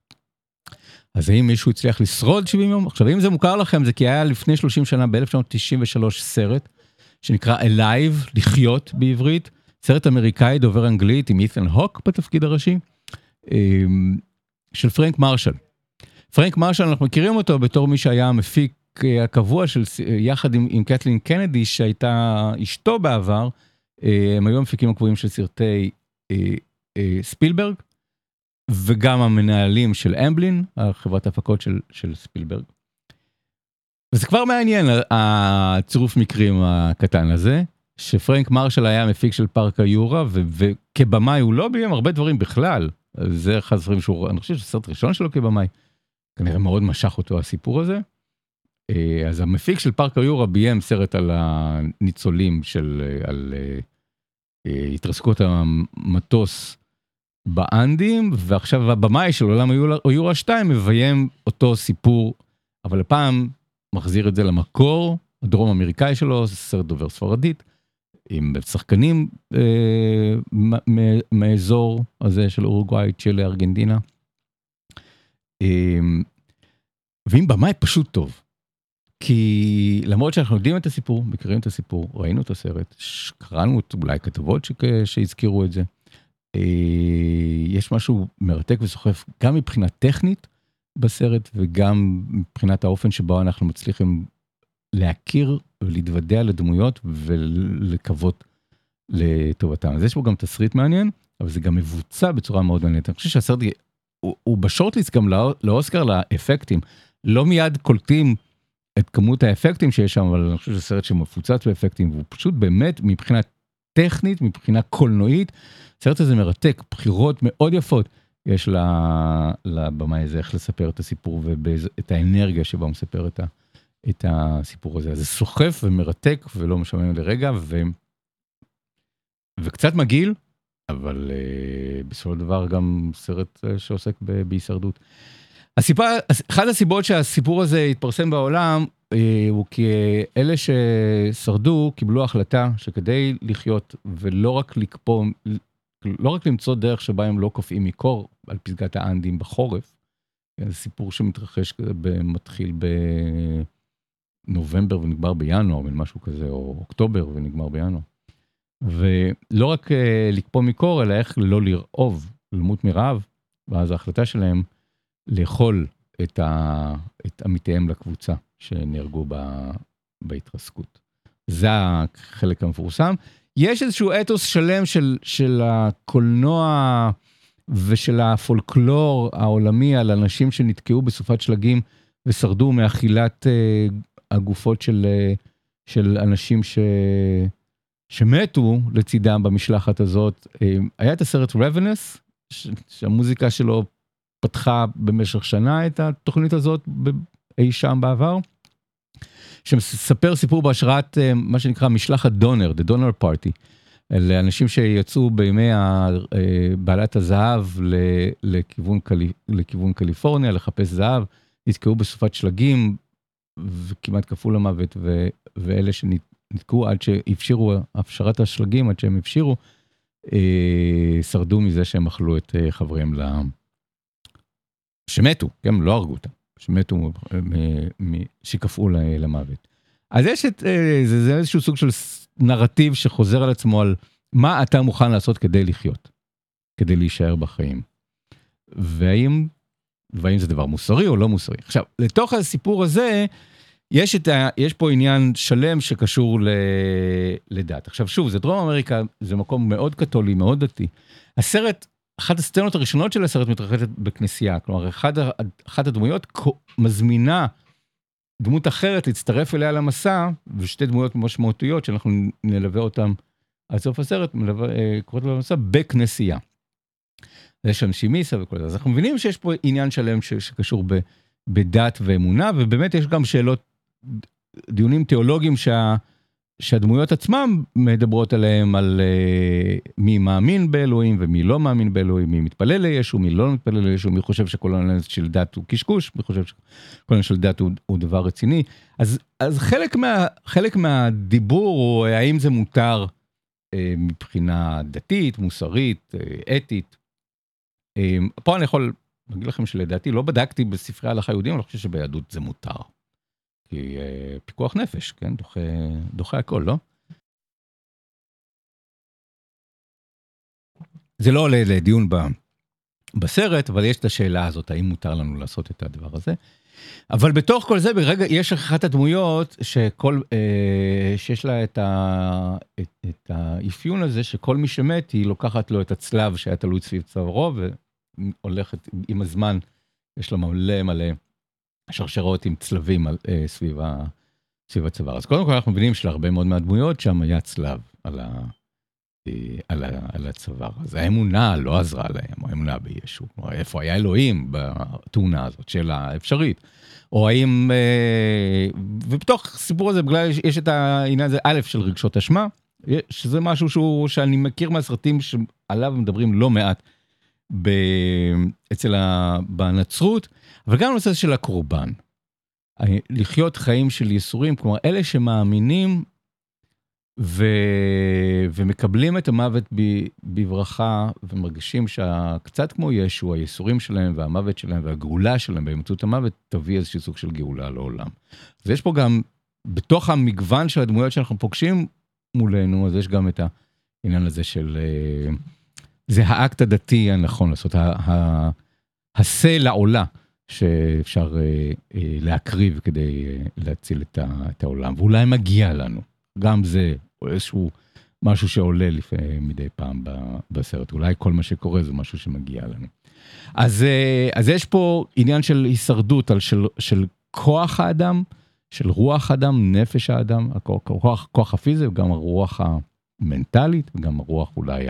אז האם מישהו הצליח לשרוד 70 יום? עכשיו אם זה מוכר לכם זה כי היה לפני 30 שנה ב-1993 סרט שנקרא Alive, לחיות בעברית, סרט אמריקאי דובר אנגלית עם אית'ן הוק בתפקיד הראשי, אה, של פרנק מרשל. פרנק מרשל אנחנו מכירים אותו בתור מי שהיה המפיק הקבוע של, יחד עם, עם קטלין קנדי שהייתה אשתו בעבר, אה, הם היו המפיקים הקבועים של סרטי אה, אה, ספילברג, וגם המנהלים של אמבלין, החברת ההפקות של, של ספילברג. וזה כבר מעניין, הצירוף מקרים הקטן הזה, שפרנק מרשל היה המפיק של פארק היורה, וכבמאי הוא לא ביים הרבה דברים בכלל. זה אחד הדברים שהוא, אני חושב שזה סרט ראשון שלו כבמאי. כנראה מאוד משך אותו הסיפור הזה. אה, אז המפיק של פארק היורה ביים סרט על הניצולים של, אה, על אה, התרסקות המטוס באנדים, ועכשיו הבמאי של עולם היורה 2 מביים אותו סיפור, אבל הפעם מחזיר את זה למקור הדרום אמריקאי שלו, סרט דובר ספרדית, עם שחקנים אה, מאזור הזה של אורוגוואי, צ'ילה, ארגנטינה. אה, ועם במאי פשוט טוב. כי למרות שאנחנו יודעים את הסיפור, מכירים את הסיפור, ראינו את הסרט, קראנו אולי כתבות ש... שהזכירו את זה. אה, יש משהו מרתק וסוחף גם מבחינה טכנית בסרט וגם מבחינת האופן שבו אנחנו מצליחים להכיר ולהתוודע לדמויות ולקוות לטובתם. אז יש פה גם תסריט מעניין, אבל זה גם מבוצע בצורה מאוד מעניינת. אני חושב שהסרט הוא, הוא בשורטליסט גם לא, לאוסקר לאפקטים. לא מיד קולטים את כמות האפקטים שיש שם, אבל אני חושב שזה סרט שמפוצץ באפקטים, והוא פשוט באמת מבחינה טכנית, מבחינה קולנועית, הסרט הזה מרתק, בחירות מאוד יפות יש לבמאי הזה איך לספר את הסיפור ואת האנרגיה שבה הוא מספר את, ה, את הסיפור הזה. זה סוחף ומרתק ולא משעמם לרגע, ו, וקצת מגעיל, אבל uh, בסופו של דבר גם סרט uh, שעוסק בהישרדות. הסיבה, אחת הסיבות שהסיפור הזה התפרסם בעולם הוא כי אלה ששרדו קיבלו החלטה שכדי לחיות ולא רק לקפוא, לא רק למצוא דרך שבה הם לא קופאים מקור על פסגת האנדים בחורף, סיפור שמתרחש, מתחיל בנובמבר ונגמר בינואר, משהו כזה, או אוקטובר ונגמר בינואר. ולא רק uh, לקפוא מקור, אלא איך לא לרעוב, למות מרעב, ואז ההחלטה שלהם לאכול את, ה, את עמיתיהם לקבוצה שנהרגו ב, בהתרסקות. זה החלק המפורסם. יש איזשהו אתוס שלם של, של הקולנוע ושל הפולקלור העולמי על אנשים שנתקעו בסופת שלגים ושרדו מאכילת uh, הגופות של, uh, של אנשים ש, שמתו לצידם במשלחת הזאת. Uh, היה את הסרט רבנס, שהמוזיקה שלו פתחה במשך שנה את התוכנית הזאת אי שם בעבר. שמספר סיפור בהשראת מה שנקרא משלחת דונר, The Donor Party. לאנשים שיצאו בימי בעלת הזהב לכיוון, קלי, לכיוון קליפורניה לחפש זהב, נתקעו בסופת שלגים וכמעט קפאו למוות, ו, ואלה שנתקעו עד שהפשירו, הפשרת השלגים, עד שהם הפשירו, אה, שרדו מזה שהם אכלו את אה, חבריהם לעם. שמתו, כן, לא הרגו אותם, שמתו, שקפאו למוות. אז יש את, אה, זה, זה איזשהו סוג של נרטיב שחוזר על עצמו על מה אתה מוכן לעשות כדי לחיות, כדי להישאר בחיים. והאם, והאם זה דבר מוסרי או לא מוסרי. עכשיו, לתוך הסיפור הזה, יש, את ה, יש פה עניין שלם שקשור ל, לדת. עכשיו שוב, זה דרום אמריקה, זה מקום מאוד קתולי, מאוד דתי. הסרט, אחת הסצנות הראשונות של הסרט מתרחשת בכנסייה, כלומר, אחת הדמויות מזמינה דמות אחרת להצטרף אליה למסע, ושתי דמויות משמעותיות שאנחנו נלווה אותן עד סוף הסרט, אה, קוראות לו למסע בכנסייה. יש אנשים מיסה וכל זה, אז אנחנו מבינים שיש פה עניין שלם שקשור ב, בדת ואמונה, ובאמת יש גם שאלות, דיונים תיאולוגיים שה... שהדמויות עצמם מדברות עליהם על uh, מי מאמין באלוהים ומי לא מאמין באלוהים, מי מתפלל לישו, מי לא מתפלל לישו, מי חושב שכל העניין של דת הוא קשקוש, מי חושב שכל העניין של דת הוא, הוא דבר רציני. אז, אז חלק, מה, חלק מהדיבור הוא האם זה מותר uh, מבחינה דתית, מוסרית, uh, אתית. Uh, פה אני יכול להגיד לכם שלדעתי לא בדקתי בספרי הלכה יהודים, אני לא חושב שביהדות זה מותר. כי אה, פיקוח נפש, כן? דוחה, דוחה הכל, לא? זה לא עולה לדיון ב, בסרט, אבל יש את השאלה הזאת, האם מותר לנו לעשות את הדבר הזה. אבל בתוך כל זה, ברגע, יש אחת הדמויות שכל, אה, שיש לה את, ה, את, את האפיון הזה, שכל מי שמת, היא לוקחת לו את הצלב שהיה תלוי סביב צווארו, והולכת עם הזמן, יש לה מלא מלא שרשרות עם צלבים על, אה, סביב, ה, סביב הצוואר. אז קודם כל אנחנו מבינים שלהרבה מאוד מהדמויות שם היה צלב על, ה, אה, על, ה, על הצוואר. אז האמונה לא עזרה להם, האמונה בישו. איפה היה אלוהים בתאונה הזאת, שאלה אפשרית. או האם, אה, ובתוך הסיפור הזה, בגלל יש את העניין הזה, א', של רגשות אשמה, שזה משהו שהוא, שאני מכיר מהסרטים שעליו מדברים לא מעט ב, אצל ה, בנצרות. אבל גם הנושא של הקורבן. לחיות חיים של ייסורים, כלומר אלה שמאמינים ו... ומקבלים את המוות ב... בברכה ומרגישים שקצת כמו ישו, הייסורים שלהם והמוות שלהם והגאולה שלהם באמצעות המוות תביא איזשהו סוג של גאולה לעולם. אז יש פה גם, בתוך המגוון של הדמויות שאנחנו פוגשים מולנו, אז יש גם את העניין הזה של, אה, זה האקט הדתי הנכון לעשות, השה לעולה. שאפשר אה, אה, להקריב כדי אה, להציל את, העולם, ואולי מגיע לנו, גם זה, איזשהו משהו שעולה מדי פעם בסרט, אולי כל מה שקורה זה משהו שמגיע לנו. אז, אה, אז יש פה עניין של הישרדות, של, של כוח האדם, של רוח האדם, נפש האדם, הכוח, הכוח הפיזי וגם הרוח המנטלית, וגם הרוח אולי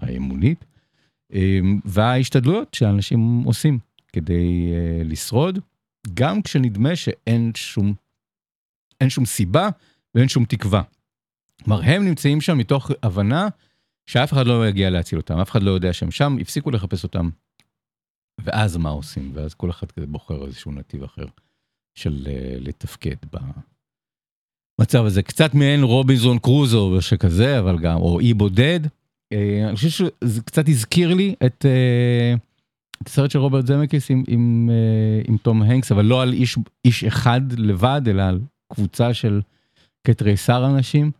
האמונית, אה, וההשתדלויות שאנשים עושים. כדי uh, לשרוד, גם כשנדמה שאין שום, אין שום סיבה ואין שום תקווה. כלומר, הם נמצאים שם מתוך הבנה שאף אחד לא יגיע להציל אותם, אף אחד לא יודע שהם שם, הפסיקו לחפש אותם. ואז מה עושים? ואז כל אחד כזה בוחר איזשהו נתיב אחר של uh, לתפקד במצב הזה. קצת מעין רובינזון קרוזו שכזה, אבל גם, או אי בודד. Uh, אני חושב שזה קצת הזכיר לי את... Uh, סרט של רוברט זמקיס עם, עם, אה, עם תום הנקס, אבל לא על איש, איש אחד לבד, אלא על קבוצה של כתריסר אנשים.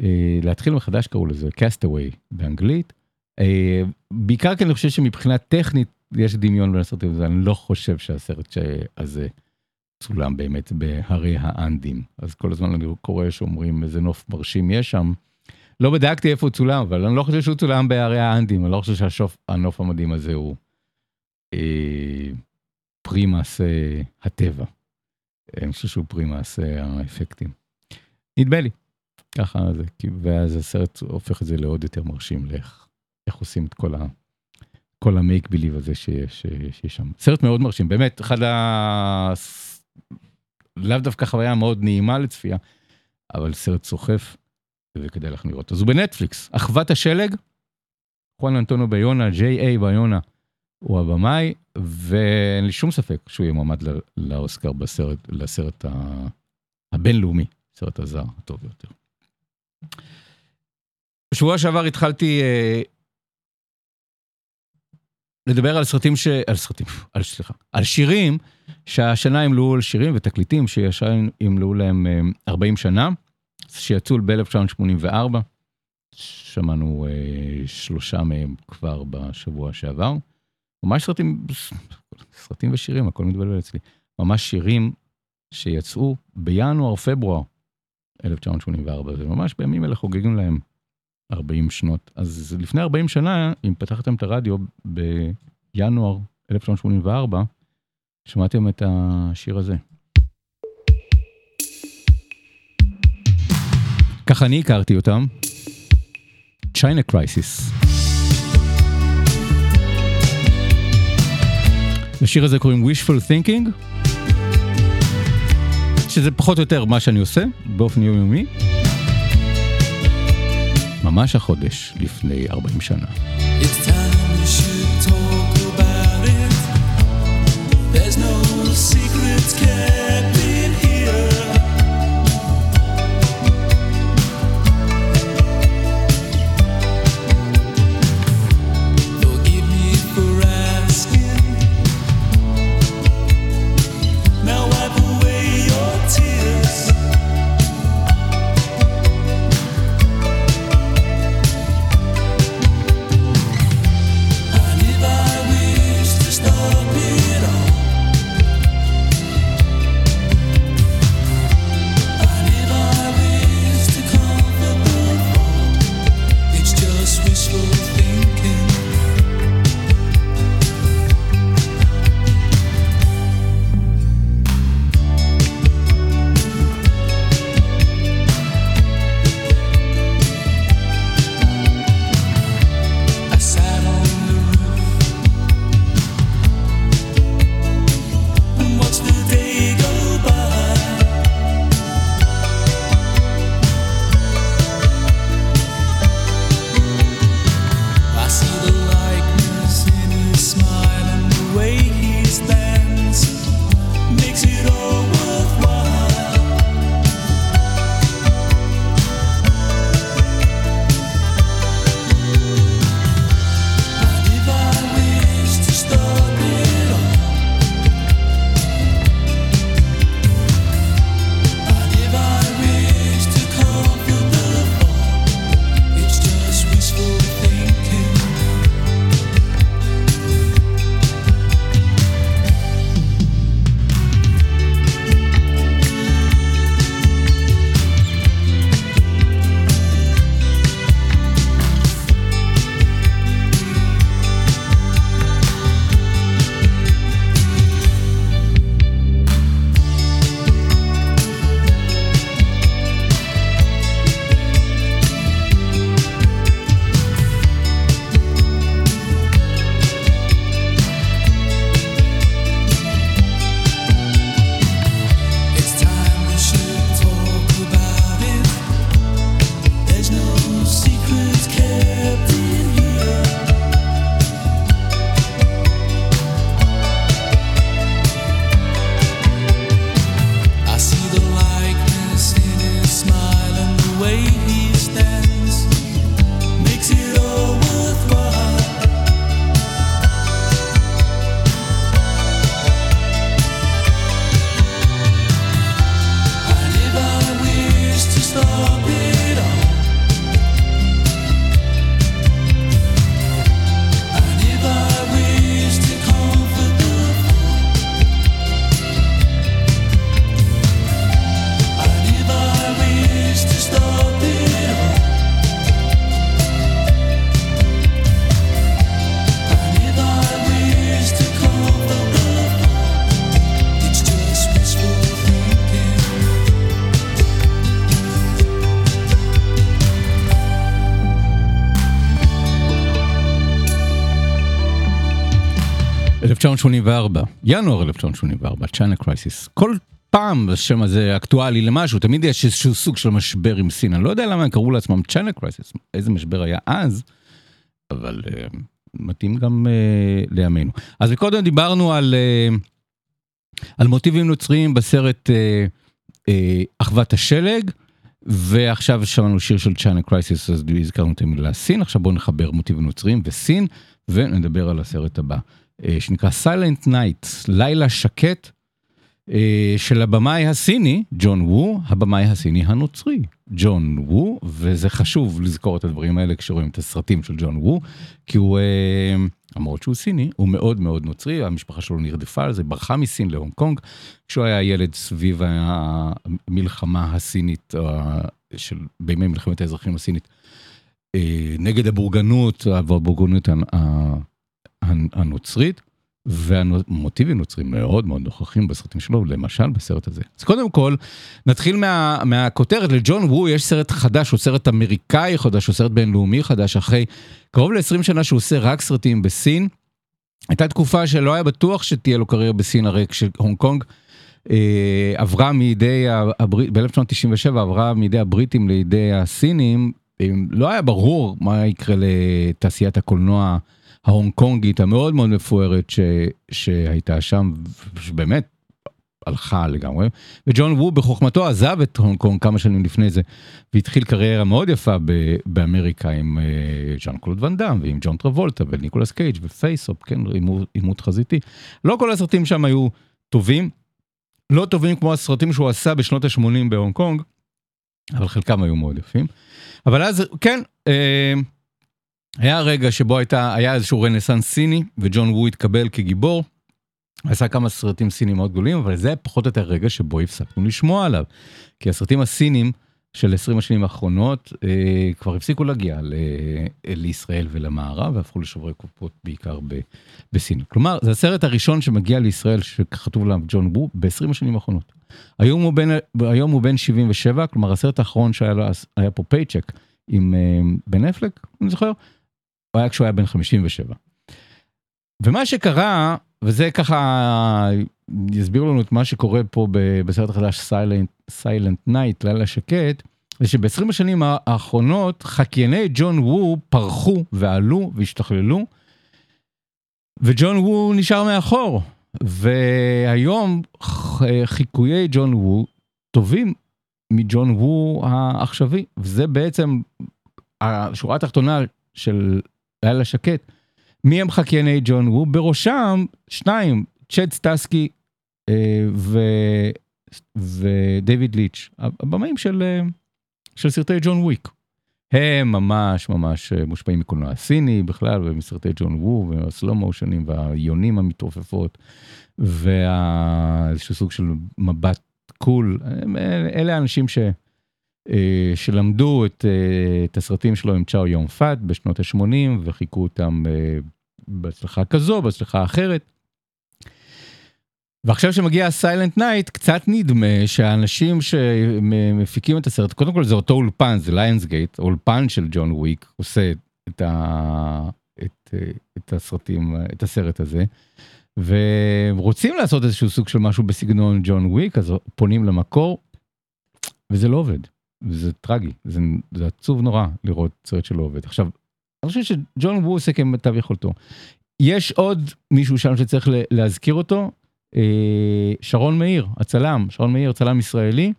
אה, להתחיל מחדש קראו לזה קסטווי באנגלית. אה, בעיקר כי אני חושב שמבחינה טכנית יש דמיון בין הסרטים, אני לא חושב שהסרט הזה צולם באמת בהרי האנדים. אז כל הזמן אני קורא שאומרים איזה נוף מרשים יש שם. לא בדקתי איפה הוא צולם, אבל אני לא חושב שהוא צולם בהרי האנדים, אני לא חושב שהנוף המדהים הזה הוא פרי מעשה הטבע. אני חושב שהוא פרי מעשה האפקטים. נדמה לי, ככה זה, ואז הסרט הופך את זה לעוד יותר מרשים לאיך איך עושים את כל ה... כל המייק ביליב הזה שיש, שיש שם. סרט מאוד מרשים, באמת, אחד ה... לאו דווקא חוויה מאוד נעימה לצפייה, אבל סרט סוחף, וכדאי לך לראות. אז הוא בנטפליקס, אחוות השלג, חואן אנטונו ביונה, ג'יי איי ביונה, הוא הבמאי, ואין לי שום ספק שהוא יהיה מועמד לאוסקר בסרט, לסרט הבינלאומי, סרט הזר הטוב ביותר. בשבוע שעבר התחלתי אה, לדבר על סרטים ש... על סרטים, [LAUGHS] על סליחה, על שירים שהשנה ימלאו על שירים ותקליטים שישר ימלאו להם 40 אה, שנה, שיצאו ב-1984, שמענו אה, שלושה מהם כבר בשבוע שעבר. ממש סרטים, סרטים ושירים, הכל מתבלבל אצלי. ממש שירים שיצאו בינואר-פברואר 1984, וממש בימים אלה חוגגים להם 40 שנות. אז לפני 40 שנה, אם פתחתם את הרדיו בינואר 1984, שמעתם את השיר הזה. ככה אני הכרתי אותם. China Crisis. לשיר הזה קוראים wishful thinking, שזה פחות או יותר מה שאני עושה באופן יומיומי. ממש החודש לפני 40 שנה. It's time we should talk about it. There's no secrets kept 1984, ינואר 1984, China Crisis. כל פעם השם הזה אקטואלי למשהו, תמיד יש איזשהו סוג של משבר עם סין. אני לא יודע למה הם קראו לעצמם China Crisis, איזה משבר היה אז, אבל אה, מתאים גם אה, לימינו. אז קודם דיברנו על, אה, על מוטיבים נוצריים בסרט אה, אה, אחוות השלג, ועכשיו שמענו שיר של China Crisis, אז הזכרנו את המילה סין, עכשיו בואו נחבר מוטיבים נוצריים וסין, ונדבר על הסרט הבא. אה, שנקרא Silent Night, לילה שקט, אה, של הבמאי הסיני, ג'ון וו, הבמאי הסיני הנוצרי, ג'ון וו, וזה חשוב לזכור את הדברים האלה כשרואים את הסרטים של ג'ון וו, כי הוא, אה, למרות שהוא סיני, הוא מאוד מאוד נוצרי, המשפחה שלו נרדפה על זה, ברחה מסין להונג קונג, כשהוא היה ילד סביב המלחמה הסינית, של, בימי מלחמת האזרחים הסינית, נגד הבורגנות, והבורגנות הנוצרית, והמוטיבים נוצרים מאוד מאוד נוכחים בסרטים שלו, למשל בסרט הזה. אז קודם כל, נתחיל מה, מהכותרת, לג'ון וו יש סרט חדש, הוא סרט אמריקאי חדש, הוא סרט בינלאומי חדש, אחרי קרוב ל-20 שנה שהוא עושה רק סרטים בסין. הייתה תקופה שלא היה בטוח שתהיה לו קריירה בסין, הרי כשהונג קונג אה, עברה מידי, ב-1997 עברה מידי הבריטים לידי הסינים, לא היה ברור מה יקרה לתעשיית הקולנוע. ההונג קונגית המאוד מאוד מפוארת ש, שהייתה שם, שבאמת הלכה לגמרי, וג'ון וו בחוכמתו עזב את הונג קונג כמה שנים לפני זה, והתחיל קריירה מאוד יפה ב- באמריקה עם אה, ז'אן קלוד ואן דאם, ועם ג'ון טרבולטה, וניקולס קייג' ו Face/Off, כן, עימות חזיתי. לא כל הסרטים שם היו טובים, לא טובים כמו הסרטים שהוא עשה בשנות ה-80 בהונג קונג, אבל חלקם היו מאוד יפים. אבל אז, כן, אה, היה רגע שבו הייתה, היה איזשהו רנסאנס סיני, וג'ון וו התקבל כגיבור. עשה כמה סרטים סינים מאוד גדולים, אבל זה פחות או יותר רגע שבו הפסקנו לשמוע עליו. כי הסרטים הסינים של 20 השנים האחרונות אה, כבר הפסיקו להגיע ל, אה, לישראל ולמערב, והפכו לשוברי קופות בעיקר ב, בסין. כלומר, זה הסרט הראשון שמגיע לישראל, שכתוב עליו ג'ון וו, ב-20 השנים האחרונות. היום הוא, בין, היום הוא בן 77, כלומר הסרט האחרון שהיה לו, היה פה Paycheck עם אה, בן אפלק, אני זוכר, הוא היה כשהוא היה בן 57. ומה שקרה, וזה ככה יסביר לנו את מה שקורה פה בסרט החדש Silent Night, לילה שקט, זה שב-20 השנים האחרונות חקייני ג'ון וו פרחו ועלו והשתכללו, וג'ון וו נשאר מאחור. והיום חיקויי ג'ון וו טובים מג'ון וו העכשווי, וזה בעצם השורה התחתונה של לילה שקט. מי הם חקייני ג'ון וו? בראשם שניים, צ'ד סטסקי אה, ו... ודייוויד ליץ', הבמאים של, אה, של סרטי ג'ון וויק. הם ממש ממש אה, מושפעים מקולנוע הסיני בכלל ומסרטי ג'ון וו והסלו מושנים והיונים המתעופפות ואיזשהו סוג של מבט cool. אלה האנשים ש... אה, שלמדו את, אה, את הסרטים שלו עם צ'או יון פאט בשנות ה-80 וחיקו אותם אה, בהצלחה כזו, בהצלחה אחרת. ועכשיו שמגיע ה Silent Night, קצת נדמה שהאנשים שמפיקים את הסרט, קודם כל זה אותו אולפן, זה ליונס גייט, אולפן של ג'ון וויק, עושה את, ה, את, את הסרטים, את הסרט הזה, ורוצים לעשות איזשהו סוג של משהו בסגנון ג'ון וויק, אז פונים למקור, וזה לא עובד. וזה טרגי, זה, זה עצוב נורא לראות סרט שלא עובד. עכשיו, אני חושב שג'ון וו עושה כמיטב יכולתו. יש עוד מישהו שם שצריך להזכיר אותו, אה, שרון מאיר, הצלם, שרון מאיר, צלם ישראלי,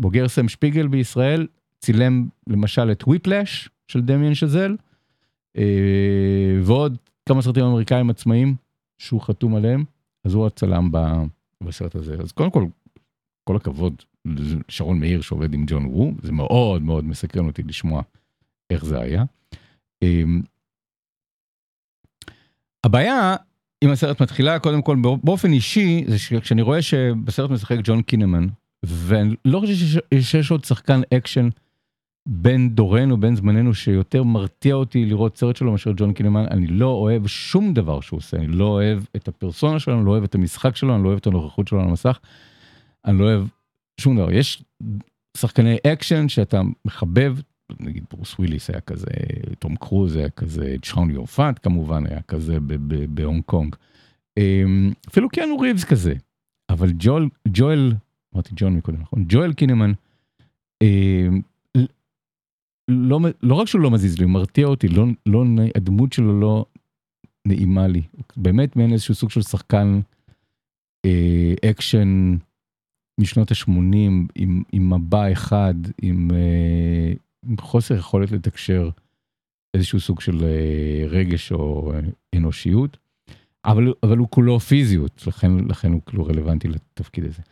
בוגר סם שפיגל בישראל, צילם למשל את וויפלאש של דמיאן שזל, אה, ועוד כמה סרטים אמריקאים עצמאיים שהוא חתום עליהם, אז הוא הצלם בסרט הזה. אז קודם כל, כל הכבוד שרון מאיר שעובד עם ג'ון וו, זה מאוד מאוד מסקרן אותי לשמוע איך זה היה. אמ, הבעיה אם הסרט מתחילה קודם כל באופן אישי זה שכשאני רואה שבסרט משחק ג'ון קינמן ואני לא חושב שיש, שיש עוד שחקן אקשן בן דורנו בן זמננו שיותר מרתיע אותי לראות סרט שלו מאשר ג'ון קינמן אני לא אוהב שום דבר שהוא עושה אני לא אוהב את הפרסונה שלו אני לא אוהב את המשחק שלו אני לא אוהב את הנוכחות שלו על המסך. אני לא אוהב שום דבר. יש שחקני אקשן שאתה מחבב, נגיד ברוס וויליס היה כזה, תום קרוז היה כזה, צ'או יון פאט כמובן היה כזה בהונג קונג. אמ, אפילו קיאנו ריבס כזה, אבל ג'ואל, ג'ואל, אמרתי ג'ון מקודם, נכון? ג'ואל קינמן, אמ, לא, לא רק שהוא לא מזיז לי, הוא מרתיע אותי, לא, לא, הדמות שלו לא נעימה לי. באמת מעין איזשהו סוג של שחקן אה, אקשן משנות ה-80 עם, עם מבע אחד, עם, אה, עם חוסר יכולת לתקשר איזשהו סוג של אה, רגש או אה, אנושיות. אבל, אבל הוא כולו פיזיות, לכן, לכן הוא כאילו רלוונטי לתפקיד הזה.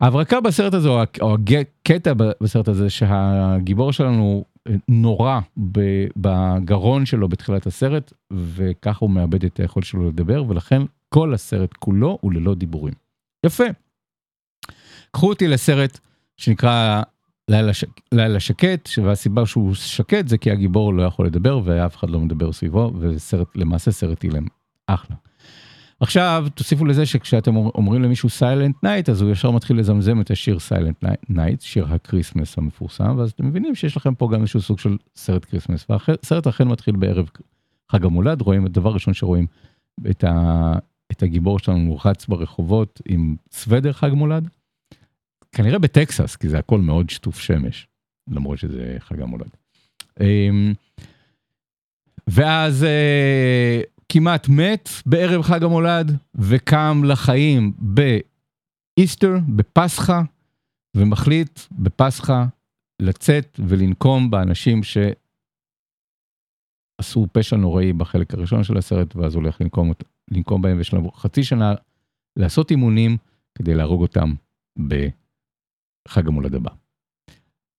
ההברקה בסרט הזה, או, או הקטע בסרט הזה, שהגיבור שלנו נורא בגרון שלו בתחילת הסרט, וככה הוא מאבד את היכולת שלו לדבר, ולכן כל הסרט כולו הוא ללא דיבורים. יפה. קחו אותי לסרט שנקרא לילה, ש... לילה שקט, והסיבה שהוא שקט זה כי הגיבור לא יכול לדבר ואף אחד לא מדבר סביבו, וסרט, למעשה סרט אילם. אחלה. עכשיו תוסיפו לזה שכשאתם אומרים למישהו Silent Night אז הוא ישר מתחיל לזמזם את השיר Silent Night, שיר הקריסמס המפורסם, ואז אתם מבינים שיש לכם פה גם איזשהו סוג של סרט קריסמס, והסרט אכן מתחיל בערב חג המולד, רואים את הדבר ראשון שרואים את, ה, את הגיבור שלנו רץ ברחובות עם סוודר חג מולד, כנראה בטקסס, כי זה הכל מאוד שטוף שמש, למרות שזה חג המולד. אמ, ואז אה, כמעט מת בערב חג המולד, וקם לחיים באיסטר, בפסחא, ומחליט בפסחא לצאת ולנקום באנשים שעשו פשע נוראי בחלק הראשון של הסרט, ואז הולך לנקום, לנקום בהם, ויש לנו חצי שנה לעשות אימונים כדי להרוג אותם בחג המולד הבא.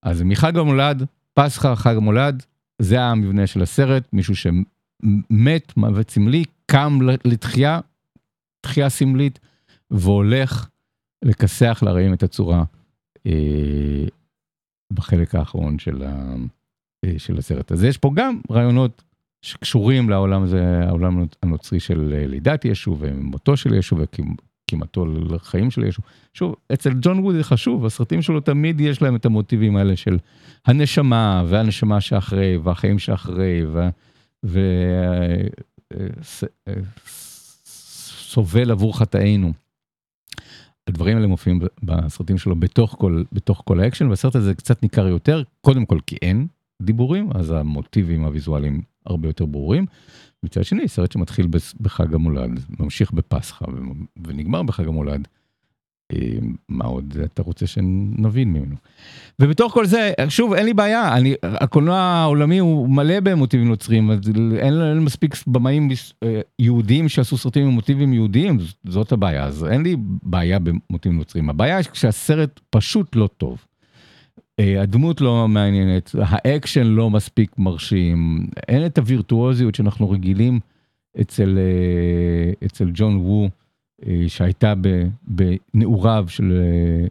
אז מחג המולד, פסחא, חג המולד, זה המבנה של הסרט, מישהו ש... מת מוות סמלי, קם לתחייה, תחייה סמלית, והולך לכסח לרעים את הצורה אה, בחלק האחרון של, ה, אה, של הסרט. אז יש פה גם רעיונות שקשורים לעולם הזה, העולם הנוצרי של אה, לידת ישו ומותו של ישו וכמעטו לחיים של ישו. שוב, אצל ג'ון וו זה חשוב, הסרטים שלו תמיד יש להם את המוטיבים האלה של הנשמה והנשמה שאחרי והחיים שאחרי. וסובל עבור חטאינו. הדברים האלה מופיעים בסרטים שלו בתוך כל, בתוך כל האקשן, והסרט הזה קצת ניכר יותר, קודם כל כי אין דיבורים, אז המוטיבים הוויזואליים הרבה יותר ברורים. מצד שני, סרט שמתחיל בחג המולד, ממשיך בפסחא ונגמר בחג המולד, אה, מה עוד אתה רוצה שנבין ממנו. ובתוך כל זה, שוב, אין לי בעיה, אני, הקולנוע העולמי הוא מלא במוטיבים נוצרים, אין, אין מספיק במאים אה, יהודים שעשו סרטים עם מוטיבים יהודיים, זאת הבעיה, אז אין לי בעיה במוטיבים נוצרים. הבעיה היא כשהסרט פשוט לא טוב. אה, הדמות לא מעניינת, האקשן לא מספיק מרשים, אין את הווירטואוזיות שאנחנו רגילים אצל, אצל ג'ון וו. אה, שהייתה בנעוריו של, אה,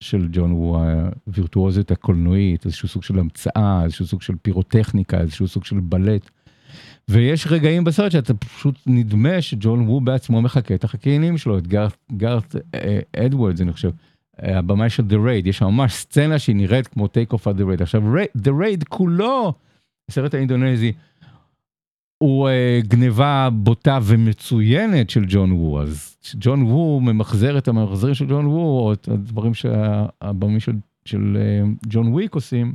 של ג'ון וו הווירטואוזיות הקולנועית, איזשהו סוג של המצאה, איזשהו סוג של פירוטכניקה, איזשהו סוג של בלט. ויש רגעים בסרט שאתה פשוט נדמה שג'ון וו בעצמו מחקה את החקיינים שלו, את גארת אה, אדוורדס, אני חושב, הבמאי של The Raid, יש שם ממש סצנה שהיא נראית כמו take off of The Raid. עכשיו, The Raid כולו, הסרט האינדונזי, הוא אה, גניבה בוטה ומצוינת של ג'ון וו, אז ג'ון וו ממחזר את המחזרים של ג'ון וו, או את הדברים שהבמאים של, של uh, ג'ון וויק עושים,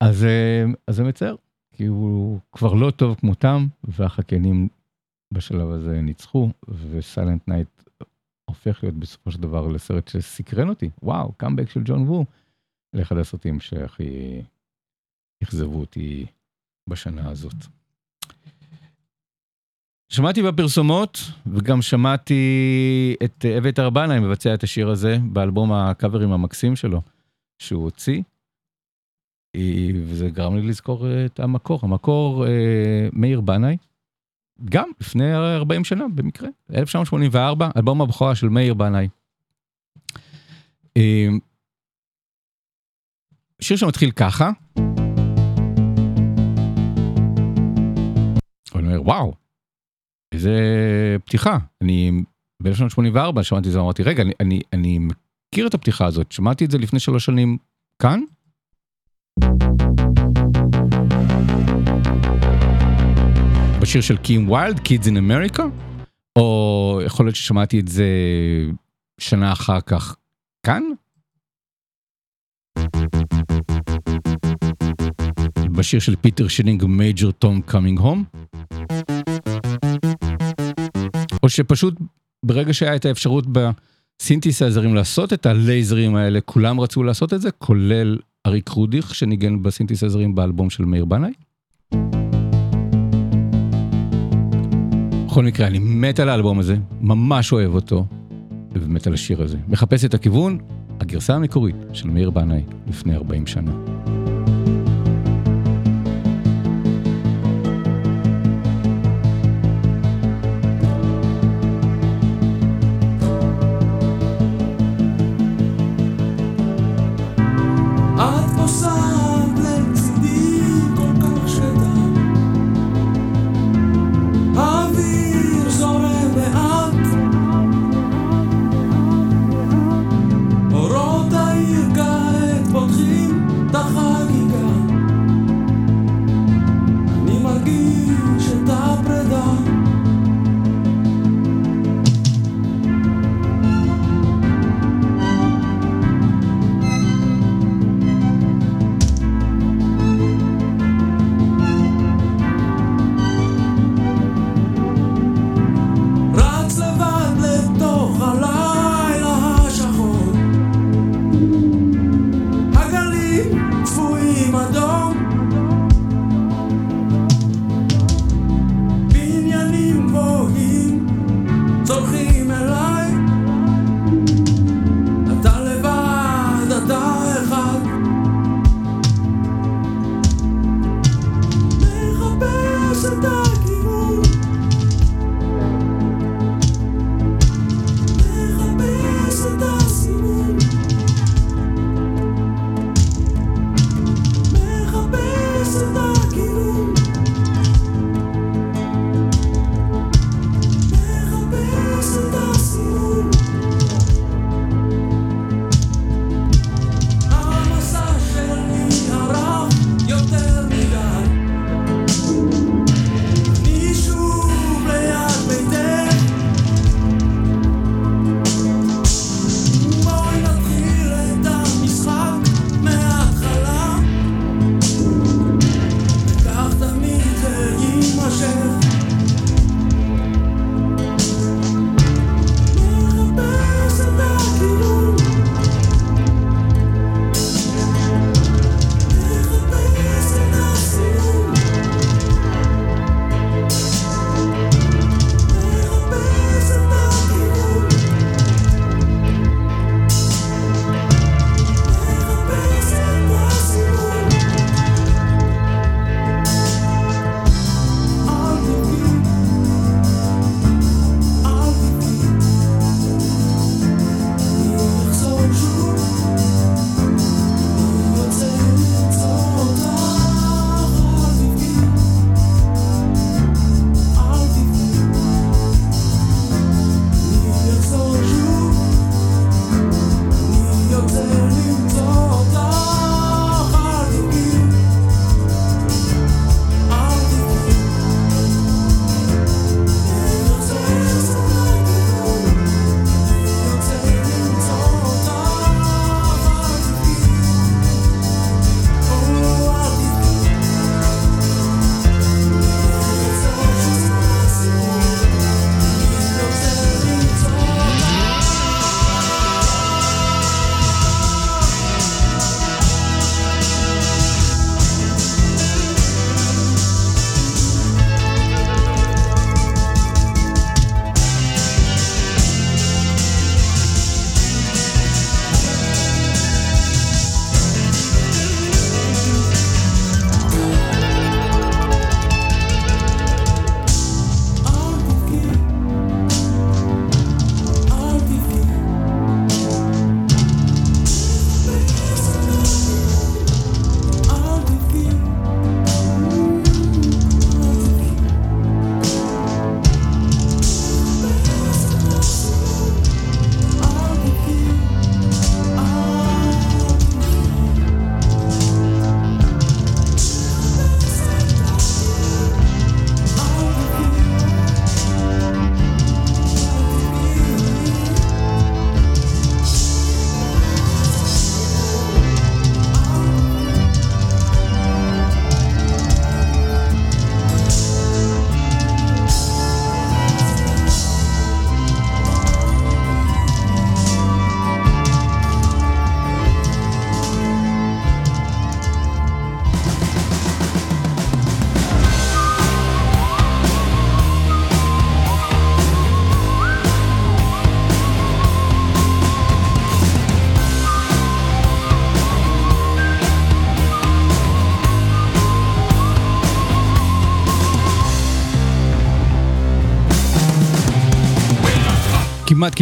אז, אה, אז זה מצער, כי הוא כבר לא טוב כמותם, והחקיינים בשלב הזה ניצחו, ו Silent Night הופך להיות בסופו של דבר לסרט שסקרן אותי, וואו, קאמבק של ג'ון וו, לאחד הסרטים שהכי אכזבו אותי. בשנה הזאת. שמעתי בפרסומות, וגם שמעתי את אביתר בנאי מבצע את השיר הזה באלבום הקאברים המקסים שלו, שהוא הוציא, וזה גרם לי לזכור את המקור. המקור, אה, מאיר בנאי, גם לפני 40 שנה במקרה, 1984, אלבום הבכורה של מאיר בנאי. אה, שיר שמתחיל ככה. אני אומר, וואו, איזה פתיחה. אני ב-1984 שמעתי את זה, אמרתי, רגע, אני, אני, אני מכיר את הפתיחה הזאת, שמעתי את זה לפני שלוש שנים כאן? השיר של קים ויילד, Kids in America, או יכול להיות ששמעתי את זה שנה אחר כך כאן? בשיר של פיטר שילינג Major Tom Coming Home? או שפשוט ברגע שהיה את האפשרות בסינתסייזרים לעשות את הלייזרים האלה, כולם רצו לעשות את זה, כולל אריק רודיך שניגן בסינתסייזרים באלבום של מאיר בנאי? בכל מקרה, אני מת על האלבום הזה, ממש אוהב אותו, ומת על השיר הזה. מחפש את הכיוון, הגרסה המקורית של מאיר בנאי לפני 40 שנה.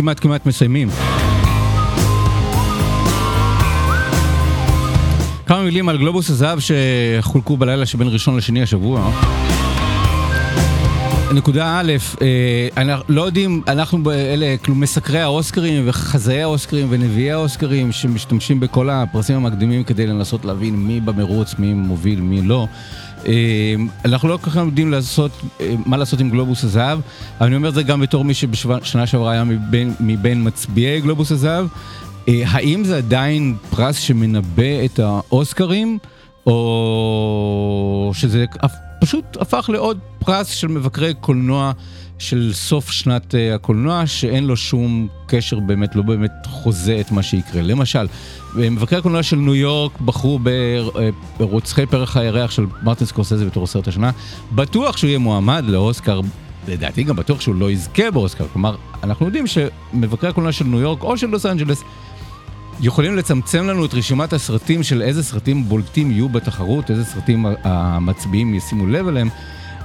כמעט כמעט מסיימים. כמה מילים על גלובוס הזהב שחולקו בלילה שבין ראשון לשני השבוע. נקודה א', אה, אנחנו לא יודעים, אנחנו אלה, כלום מסקרי האוסקרים וחזאי האוסקרים ונביאי האוסקרים שמשתמשים בכל הפרסים המקדימים כדי לנסות להבין מי במרוץ, מי מוביל, מי לא. אה, אנחנו לא כל כך יודעים לעשות, אה, מה לעשות עם גלובוס הזהב, אבל אני אומר את זה גם בתור מי שבשנה שעברה היה מבין, מבין מצביעי גלובוס הזהב. האם זה עדיין פרס שמנבא את האוסקרים, או שזה פשוט הפך לעוד פרס של מבקרי קולנוע של סוף שנת uh, הקולנוע, שאין לו שום קשר באמת, לא באמת חוזה את מה שיקרה. למשל, מבקרי הקולנוע של ניו יורק בחרו ברוצחי פרח הירח של מרטין סקורסזה בתור סרט השנה, בטוח שהוא יהיה מועמד לאוסקר. לדעתי גם בטוח שהוא לא יזכה באוסקר, כלומר, אנחנו יודעים שמבקרי הקולנוע של ניו יורק או של לוס אנג'לס יכולים לצמצם לנו את רשימת הסרטים של איזה סרטים בולטים יהיו בתחרות, איזה סרטים המצביעים ישימו לב אליהם,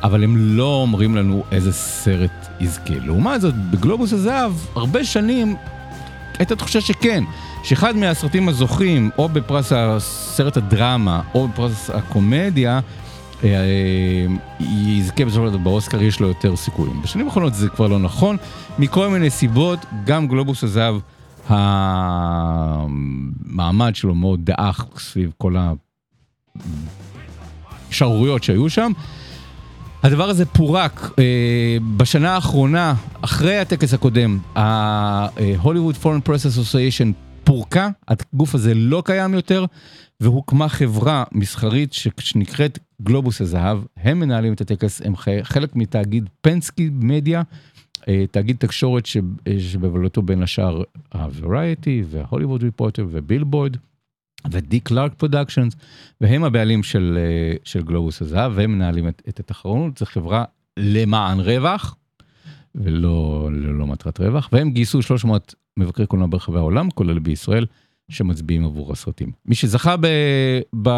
אבל הם לא אומרים לנו איזה סרט יזכה. לעומת זאת, בגלובוס הזהב, הרבה שנים הייתה תחושה שכן, שאחד מהסרטים הזוכים, או בפרס הסרט הדרמה, או בפרס הקומדיה, אה, אה, יזכה בסופו של דבר באוסקר, יש לו יותר סיכויים. בשנים האחרונות זה כבר לא נכון, מכל מיני סיבות, גם גלובוס הזהב המעמד שלו מאוד דעך סביב כל השערוריות שהיו שם. הדבר הזה פורק אה, בשנה האחרונה, אחרי הטקס הקודם, ה-Hollywood Foreign Press Association פורקה, הגוף הזה לא קיים יותר, והוקמה חברה מסחרית שנקראת גלובוס הזהב, הם מנהלים את הטקס, הם חלק מתאגיד פנסקי מדיה, אה, תאגיד תקשורת שבבעלותו בין השאר ה-Variety וה-Hollywood Reporter ובילבורד ו-D Clark Productions, והם הבעלים של, אה, של גלובוס הזהב, והם מנהלים את, את התחרונות, זו חברה למען רווח, ולא ללא מטרת רווח, והם גייסו 300 מבקרי קולנוע ברחבי העולם, כולל בישראל, שמצביעים עבור הסרטים. מי שזכה ב... ב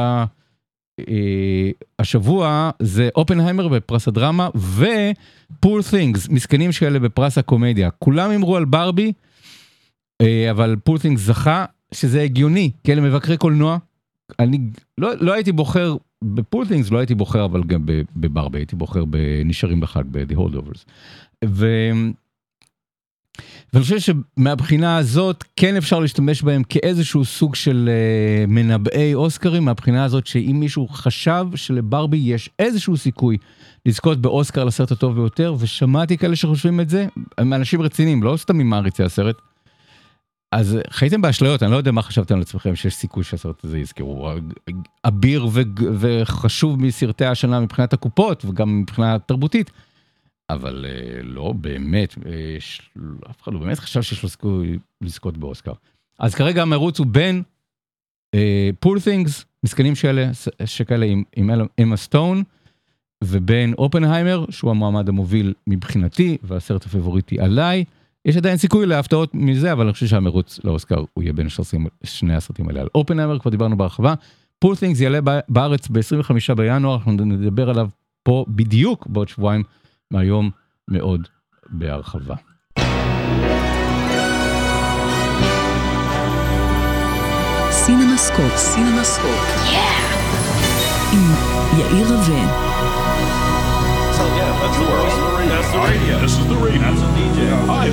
אה, השבוע זה אופנהיימר בפרס הדרמה ופול תינגס, מסכנים כאלה בפרס הקומדיה. כולם אמרו על ברבי, אה, אבל פול תינגס זכה, שזה הגיוני, כי אלה מבקרי קולנוע. אני לא, לא הייתי בוחר בפול תינגס, לא הייתי בוחר אבל גם בברבי, הייתי בוחר בנשארים בחג, ב-The Holdovers. ואני חושב שמהבחינה הזאת כן אפשר להשתמש בהם כאיזשהו סוג של uh, מנבאי אוסקרים, מהבחינה הזאת שאם מישהו חשב שלברבי יש איזשהו סיכוי לזכות באוסקר לסרט הטוב ביותר, ושמעתי כאלה שחושבים את זה, הם אנשים רציניים, לא סתם ממעריצי הסרט. אז חייתם באשליות, אני לא יודע מה חשבתם על עצמכם שיש סיכוי שהסרט הזה יזכרו. אביר וחשוב מסרטי השנה מבחינת הקופות וגם מבחינה תרבותית. אבל uh, לא באמת, uh, ש... אף אחד לא באמת חשב שיש לו סיכוי לזכות באוסקר. אז כרגע המרוץ הוא בין פול uh, תינגס, מסכנים שאלה, שכאלה עם, עם אמה סטון, ובין אופנהיימר, שהוא המועמד המוביל מבחינתי, והסרט הפבוריטי עליי. יש עדיין סיכוי להפתעות מזה, אבל אני חושב שהמרוץ לאוסקר הוא יהיה בין שני, שני הסרטים האלה. על אופנהיימר כבר דיברנו בהרחבה. Poor Things יעלה בארץ ב-25 בינואר, אנחנו נדבר עליו פה בדיוק בעוד שבועיים. מהיום מאוד בהרחבה. סינמה סקופ, סינמה סקופ. עם יאיר רווה. So yeah, that's the world. radio. This is the radio. That's a DJ. Hi.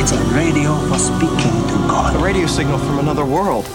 It's a radio for speaking to God. A radio signal from another world.